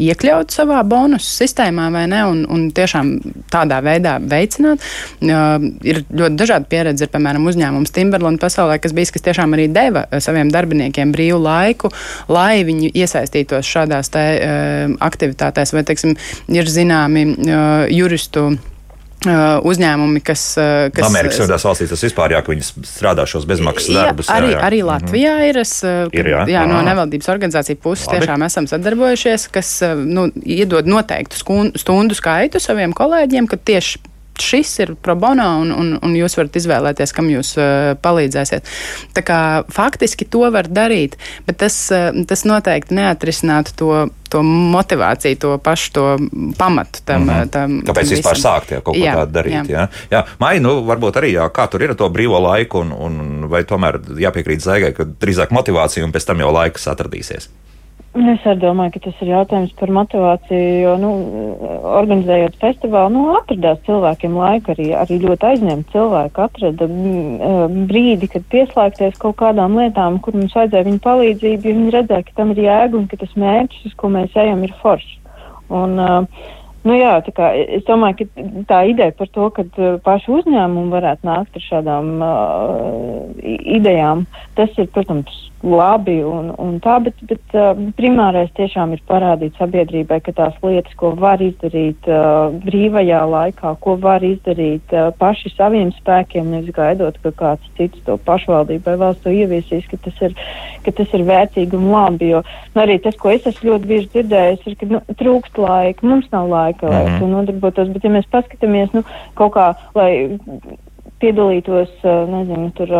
iekļaut savā bonusu sistēmā vai ne, un, un tiešām tādā veidā veicināt. Ir ļoti dažādi pieredzi, ir, piemēram, uzņēmums Timberland pasaulē, kas bijis, kas tiešām arī deva saviem darbiniekiem brīvu laiku, lai viņi iesaistītos šādās te aktivitātēs, vai, teiksim, ir zināmi juristu Uh, uzņēmumi, kas. Kas Amerikas Savienotās valstīs tas vispār jā, ka viņi strādā šos bezmaksas jā, darbus. Arī, jā, jā. arī Latvijā mm -hmm. ir. Es, ir jā, jā, no nevaldības organizāciju puses Labi. tiešām esam sadarbojušies, kas nu, iedod noteiktu stundu skaitu saviem kolēģiem, ka tieši šis ir pro bono, un, un, un jūs varat izvēlēties, kam jūs uh, palīdzēsiet. Tā kā faktiski to var darīt, bet tas, uh, tas noteikti neatrisinātu to, to motivāciju, to pašu to pamatu tam. Mm -hmm. tam Kāpēc tam vispār sākt ja, kaut ko jā, tādu darīt? Jā, jā. jā. Mai, nu, varbūt arī, jā, kā tur ir ar to brīvo laiku, un, un vai tomēr jāpiekrīt zaigai, ka drīzāk motivācija un pēc tam jau laiks atradīsies. Es arī domāju, ka tas ir jautājums par motivāciju, jo, nu, organizējot festivālu, nu, atradās cilvēkiem laika arī, arī ļoti aizņemt cilvēku, atrada mm, brīdi, kad pieslēgties kaut kādām lietām, kur mums vajadzēja viņu palīdzību, jo viņi redzēja, ka tam ir jēga un ka tas mērķis, uz ko mēs ejam, ir foršs. Un, uh, Nu jā, tā kā, es domāju, ka tā ideja par to, ka uh, paši uzņēmumi varētu nākt ar šādām uh, idejām, tas ir, protams, labi un, un tā, bet, bet uh, primārais tiešām ir parādīt sabiedrībai, ka tās lietas, ko var izdarīt uh, brīvajā laikā, ko var izdarīt uh, paši saviem spēkiem, nevis gaidot, ka kāds cits to pašvaldībai valsts to ieviesīs, ka tas ir, ka tas ir vērtīgi un labi. Jo nu, arī tas, ko es esmu ļoti bieži dzirdējis, ir, ka nu, trūkst laika, mums nav laika, lai mm -hmm. to nodarbotos, bet ja mēs paskatāmies, nu, kaut kā, lai piedalītos, nezinu, tur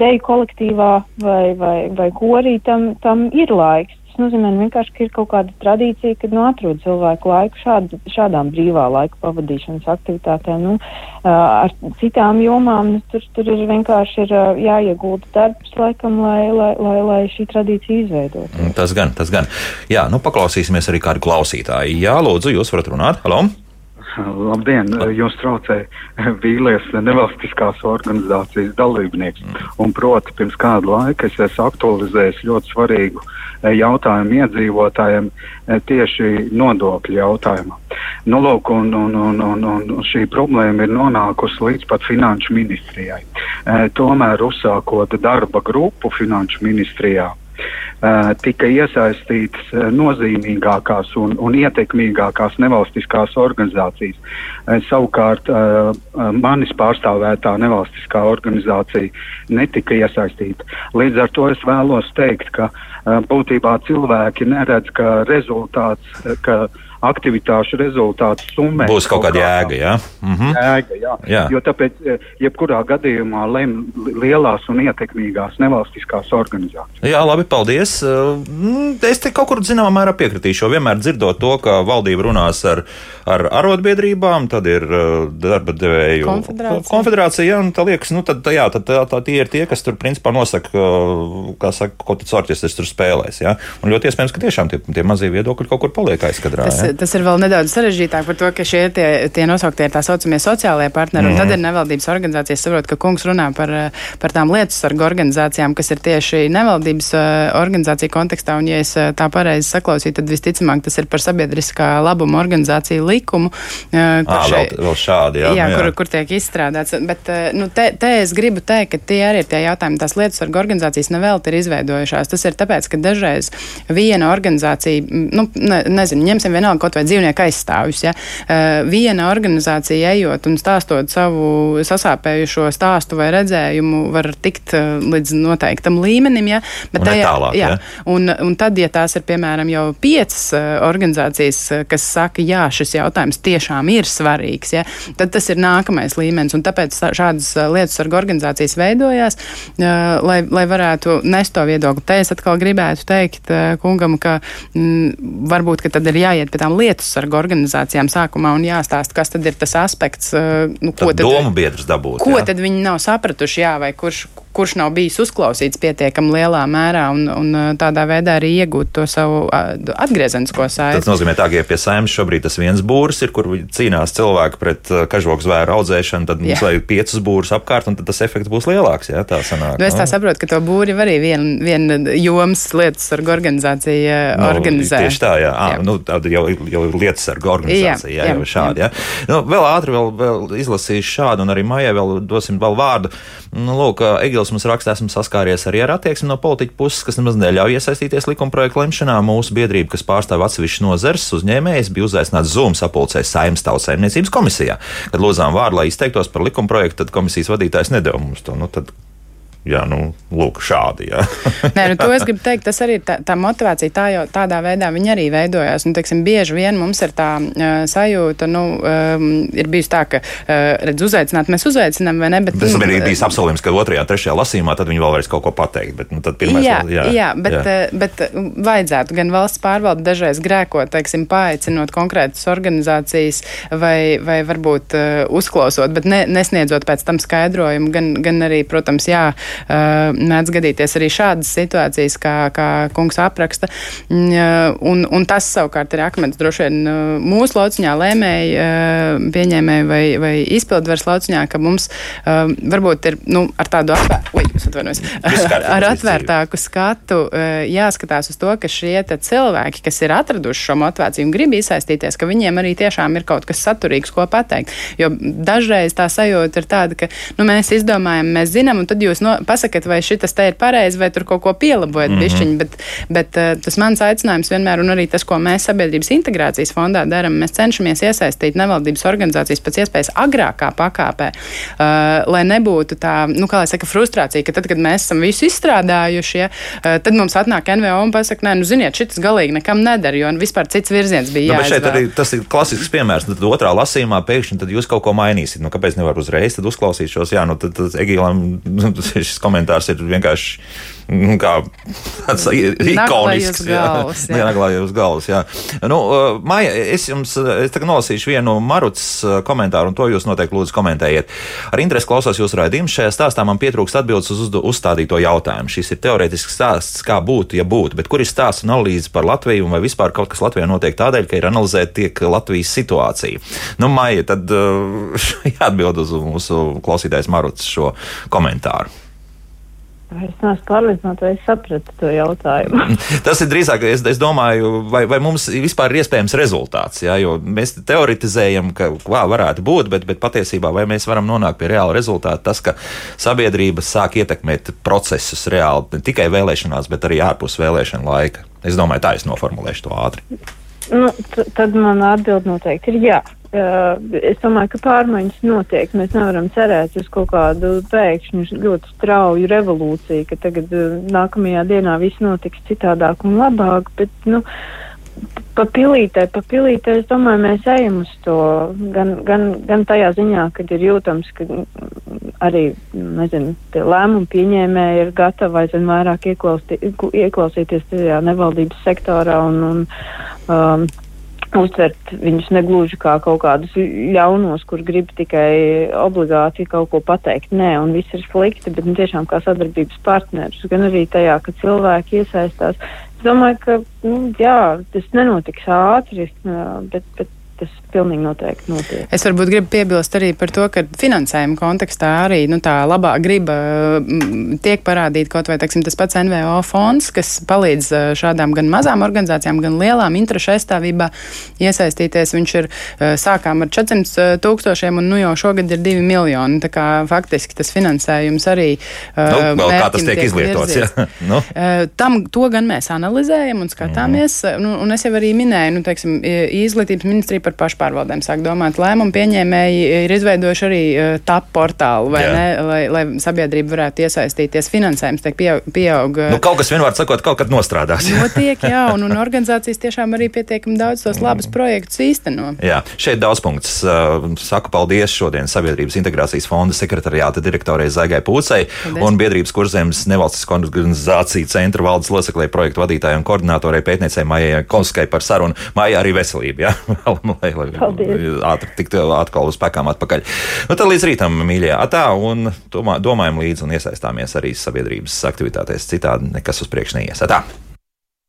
deju kolektīvā vai, vai, vai korī, tam, tam ir laiks. Nozīmē nu, vienkārši, ka ir kaut kāda tradīcija, kad nu, atrod cilvēku laiku šād, šādām brīvā laika pavadīšanas aktivitātēm. Nu, ar citām jomām nu, tur, tur ir vienkārši ir, jāiegulda darbs, laikam, lai, lai, lai, lai šī tradīcija izveidotu. Tas gan, tas gan. Jā, nu paklausīsimies arī kādu klausītāju. Jā, lūdzu, jūs varat runāt. Halo! Labdien! Jūs traucē vīlies nevalstiskās organizācijas dalībnieks. Un proti, pirms kādu laiku es esmu aktualizējis ļoti svarīgu eh, jautājumu iedzīvotājiem eh, tieši nodokļu jautājumu. Nu, lūk, un, un, un, un, un šī problēma ir nonākusi līdz pat finanšu ministrijai. E, tomēr uzsākot darba grupu finanšu ministrijā, tika iesaistītas uh, nozīmīgākās un, un ietekmīgākās nevalstiskās organizācijas. Uh, savukārt manis pārstāvētā nevalstiskā organizācija netika iesaistīta. Līdz ar to es vēlos teikt, ka būtībā cilvēki neredz, ka rezultāts, ka aktivitāšu rezultātu summē. Būs kaut kāda jēga, jā? Mhm. Jēga, jā. jā. Jo tāpēc, e, jebkurā gadījumā lem lielās un ietekmīgās nevalstiskās organizācijas. Jā, labi, paldies. E, mm, es te kaut kur zināmā mērā piekritīšu, jo vienmēr dzirdot to, ka valdība runās ar, ar arotbiedrībām, tad ir e, darba devēju konfederācija. konfederācija, jā, un tā liekas, nu tad, jā, tad tā, tā tie ir tie, kas tur principā nosaka, kā saka, ko tas orķestris tur spēlēs, jā. Un ļoti iespējams, ka tiešām tie, tie mazie viedokļi kaut kur paliek aizkadrā. Tas, tas ir vēl nedaudz sarežģītāk par to, ka šie tie, tie nosauktie ir tā saucamie sociālie partneri, mm. un tad ir nevaldības organizācijas. Saprot, ka kungs runā par, par tām lietu sargu organizācijām, kas ir tieši nevaldības uh, organizācija kontekstā, un ja es uh, tā pareizi saklausīju, tad visticamāk tas ir par sabiedriskā labuma organizāciju likumu. Uh, à, vēl, vēl šādi, jā. Jā, jā. Kur, kur tiek izstrādāts. Bet nu, te, te es gribu teikt, ka tie arī ir tie jautājumi, tās lietu sargu organizācijas nevelti ir izveidojušās. Tas ir tāpēc, ka dažreiz viena organizācija, nu, ne, nezinu, ņemsim vienalga kaut vai dzīvnieku aizstāvjus. Ja? Uh, viena organizācija ejot un stāstot savu sasāpējušo stāstu vai redzējumu, var tikt uh, līdz noteiktam līmenim. Ja? Bet un tajā, tālāk, jā, ja? un, un tad, ja tās ir piemēram jau piecas uh, organizācijas, kas saka, jā, šis jautājums tiešām ir svarīgs, ja? tad tas ir nākamais līmenis. Un tāpēc šādas lietas sarga organizācijas veidojās, lai, lai varētu nest to viedokli. Te es atkal gribētu teikt kungam, ka m, mm, varbūt ka tad ir jāiet pie tām lietu sargu organizācijām sākumā un jāstāsta, kas tad ir tas aspekts, uh, nu, ko tad, tad domu biedrs dabūt. Ko jā. tad viņi nav sapratuši, jā, vai kurš, kurš nav bijis uzklausīts pietiekami lielā mērā un, un tādā veidā arī iegūt to savu atgriezenisko saiti. Tas nozīmē, tā, ka ja pie saimnes šobrīd tas viens būrs ir, kur cīnās cilvēki pret kažoku zvēru audzēšanu, tad mums jā. vajag piecus būrus apkārt, un tad tas efekts būs lielāks. Jā, tā sanāk. Nu, es tā nu. saprotu, ka to būri arī viena vien jomas lietas sargu organizācija nu, organizē. Tieši tā, jā. jā. À, nu, jau, jau ir lietas sarga organizācija. Jā, jā, jā, šādi, jā. Nu, vēl ātri vēl, vēl izlasīšu šādu, un arī Maijai vēl dosim vēl vārdu. Nu, lūk, Egils mums raksta, esmu saskāries arī ar attieksmi no politiķa puses, kas nemaz neļauj iesaistīties likumprojektu lemšanā. Mūsu biedrība, kas pārstāv atsevišķu nozares uzņēmējs, bija uzaicināts Zoom sapulcē saimnes tautsēmniecības komisijā. Kad lūdzām vārdu, lai izteiktos par likumprojektu, tad komisijas vadītājs nedēva mums to. Nu, tad Jā, nu, lūk, šādi. Nē, nu, to es gribu teikt, tas arī ir tā, tā motivācija, tā jau tādā veidā viņa arī veidojās. Nu, teiksim, bieži vien mums ir tā uh, sajūta, nu, um, ir bijusi tā, ka, uh, redz, uzaicināt, mēs uzaicinām, vai ne? Bet, tas nu, bija bijis apsolījums, ka otrajā, trešajā lasījumā tad viņi vēl varēs kaut ko pateikt. Bet, nu, pirmais, jā, jā, jā, bet, jā. Uh, bet vajadzētu gan valsts pārvalde dažreiz grēkot, teiksim, paaicinot konkrētas organizācijas vai, vai varbūt uh, uzklausot, bet ne, nesniedzot pēc tam skaidrojumu, gan, gan arī, protams, jā mēdz gadīties arī šādas situācijas, kā, kā kungs apraksta. Mm, un, un tas savukārt ir akmens droši vien mūsu lauciņā lēmēji, pieņēmēji vai, vai izpildvaras lauciņā, ka mums varbūt ir nu, ar tādu atvērtu, ar atvērtāku skatu jāskatās uz to, ka šie cilvēki, kas ir atraduši šo motivāciju un grib iesaistīties, ka viņiem arī tiešām ir kaut kas saturīgs, ko pateikt. Jo dažreiz tā sajūta ir tāda, ka nu, mēs izdomājam, mēs zinām, un tad jūs no, pasakat, vai šis te ir pareizi, vai tur kaut ko pielabojat mm -hmm. bišķiņi. Bet, bet uh, tas mans aicinājums vienmēr, un arī tas, ko mēs sabiedrības integrācijas fondā darām, mēs cenšamies iesaistīt nevaldības organizācijas pēc iespējas agrākā pakāpē, uh, lai nebūtu tā, nu, kā lai saka, frustrācija, ka tad, kad mēs esam visu izstrādājuši, ja, uh, tad mums atnāk NVO un pasaka, nē, nu, ziniet, šis galīgi nekam nedara, jo vispār cits virziens bija. Nu, šeit arī tas ir klasisks piemērs. Tad otrā lasījumā pēkšņi jūs kaut ko mainīsiet. Nu, kāpēc nevar uzreiz uzklausīt šos? Jā, nu, tad, tad Egīlam šis komentārs ir vienkārši Nu, kā tāds ikonisks. Naglāja uz galvas. Jā. Nu, Maija, es jums es nolasīšu vienu Maruts komentāru, un to jūs noteikti lūdzu komentējiet. Ar interesi klausos jūsu raidījumu. Šajā stāstā man pietrūkst atbildes uz uzstādīto jautājumu. Šis ir teorētisks stāsts, kā būtu, ja būtu, bet kur ir stāsts un analīze par Latviju, vai vispār kaut kas Latvijā notiek tādēļ, ka ir analizēta tiek Latvijas situācija. Nu, Maija, tad jāatbild uz mūsu klausītājs Maruts šo komentāru. Es neesmu pārliecināta, vai es sapratu to jautājumu. Tas ir drīzāk, es, es domāju, vai, vai mums vispār ir iespējams rezultāts. Jā, jo mēs teoretizējam, ka kā varētu būt, bet, bet patiesībā vai mēs varam nonākt pie reāla rezultāta, tas, ka sabiedrība sāk ietekmēt procesus reāli ne tikai vēlēšanās, bet arī ārpus vēlēšana laika. Es domāju, tā es noformulēšu to ātri. Nu, tad man atbild noteikti ir jā. Uh, es domāju, ka pārmaiņas notiek. Mēs nevaram cerēt uz kaut kādu pēkšņu ļoti strauju revolūciju, ka tagad uh, nākamajā dienā viss notiks citādāk un labāk. Bet, nu, pa pilītē, pa pilītē, es domāju, mēs ejam uz to gan, gan, gan tajā ziņā, kad ir jūtams, ka arī, nezinu, tie lēmumu pieņēmēji ir gatavi aizvien vairāk ieklausīties tajā nevaldības sektorā un, un um, uztvert viņus negluži kā kaut kādus ļaunos, kur grib tikai obligāti kaut ko pateikt. Nē, un viss ir slikti, bet nu, tiešām kā sadarbības partneris, gan arī tajā, ka cilvēki iesaistās. Es domāju, ka nu, jā, tas nenotiks ātri, bet, bet tas pilnīgi noteikti notiek. Es varbūt gribu piebilst arī par to, ka finansējuma kontekstā arī nu, tā labā griba m, tiek parādīta kaut vai teiksim, tas pats NVO fonds, kas palīdz šādām gan mazām organizācijām, gan lielām interešu aizstāvībā iesaistīties. Viņš ir sākām ar 400 tūkstošiem un nu jau šogad ir 2 miljoni. Tā kā faktiski tas finansējums arī nu, kā tas tiek, tiek izlietots. Ja? nu. Tam to gan mēs analizējam un skatāmies. Mm. Nu, un es jau arī minēju, nu, teiksim, izglītības ministrija par pašpārvaldēm sāk domāt. Lēmumu pieņēmēji ir izveidojuši arī uh, TAP portālu, vai Jā. ne, lai, lai sabiedrība varētu iesaistīties. Finansējums tiek pieaug. pieaug nu, kaut kas vienmēr sakot, kaut kad nostrādās. Notiek, jā, un, un organizācijas tiešām arī pietiekami daudz tos labus projektus īsteno. Jā, šeit daudz punktus. Uh, saku paldies šodien Sabiedrības integrācijas fonda sekretariāta direktorei Zaigai Pūcei paldies. un biedrības kurzemes nevalstisko organizāciju centra valdes loceklē projektu vadītājai un koordinātorai pētniecei Maijai Konskai par sarunu. Maija arī veselību. Ja? Lai, lai Paldies. ātri tiktu atkal uz spēkām atpakaļ. Nu, tad līdz rītam, mīļie, atā un domā, domājam līdzi un iesaistāmies arī sabiedrības aktivitātēs. Citādi nekas uz priekšu neies. Atā.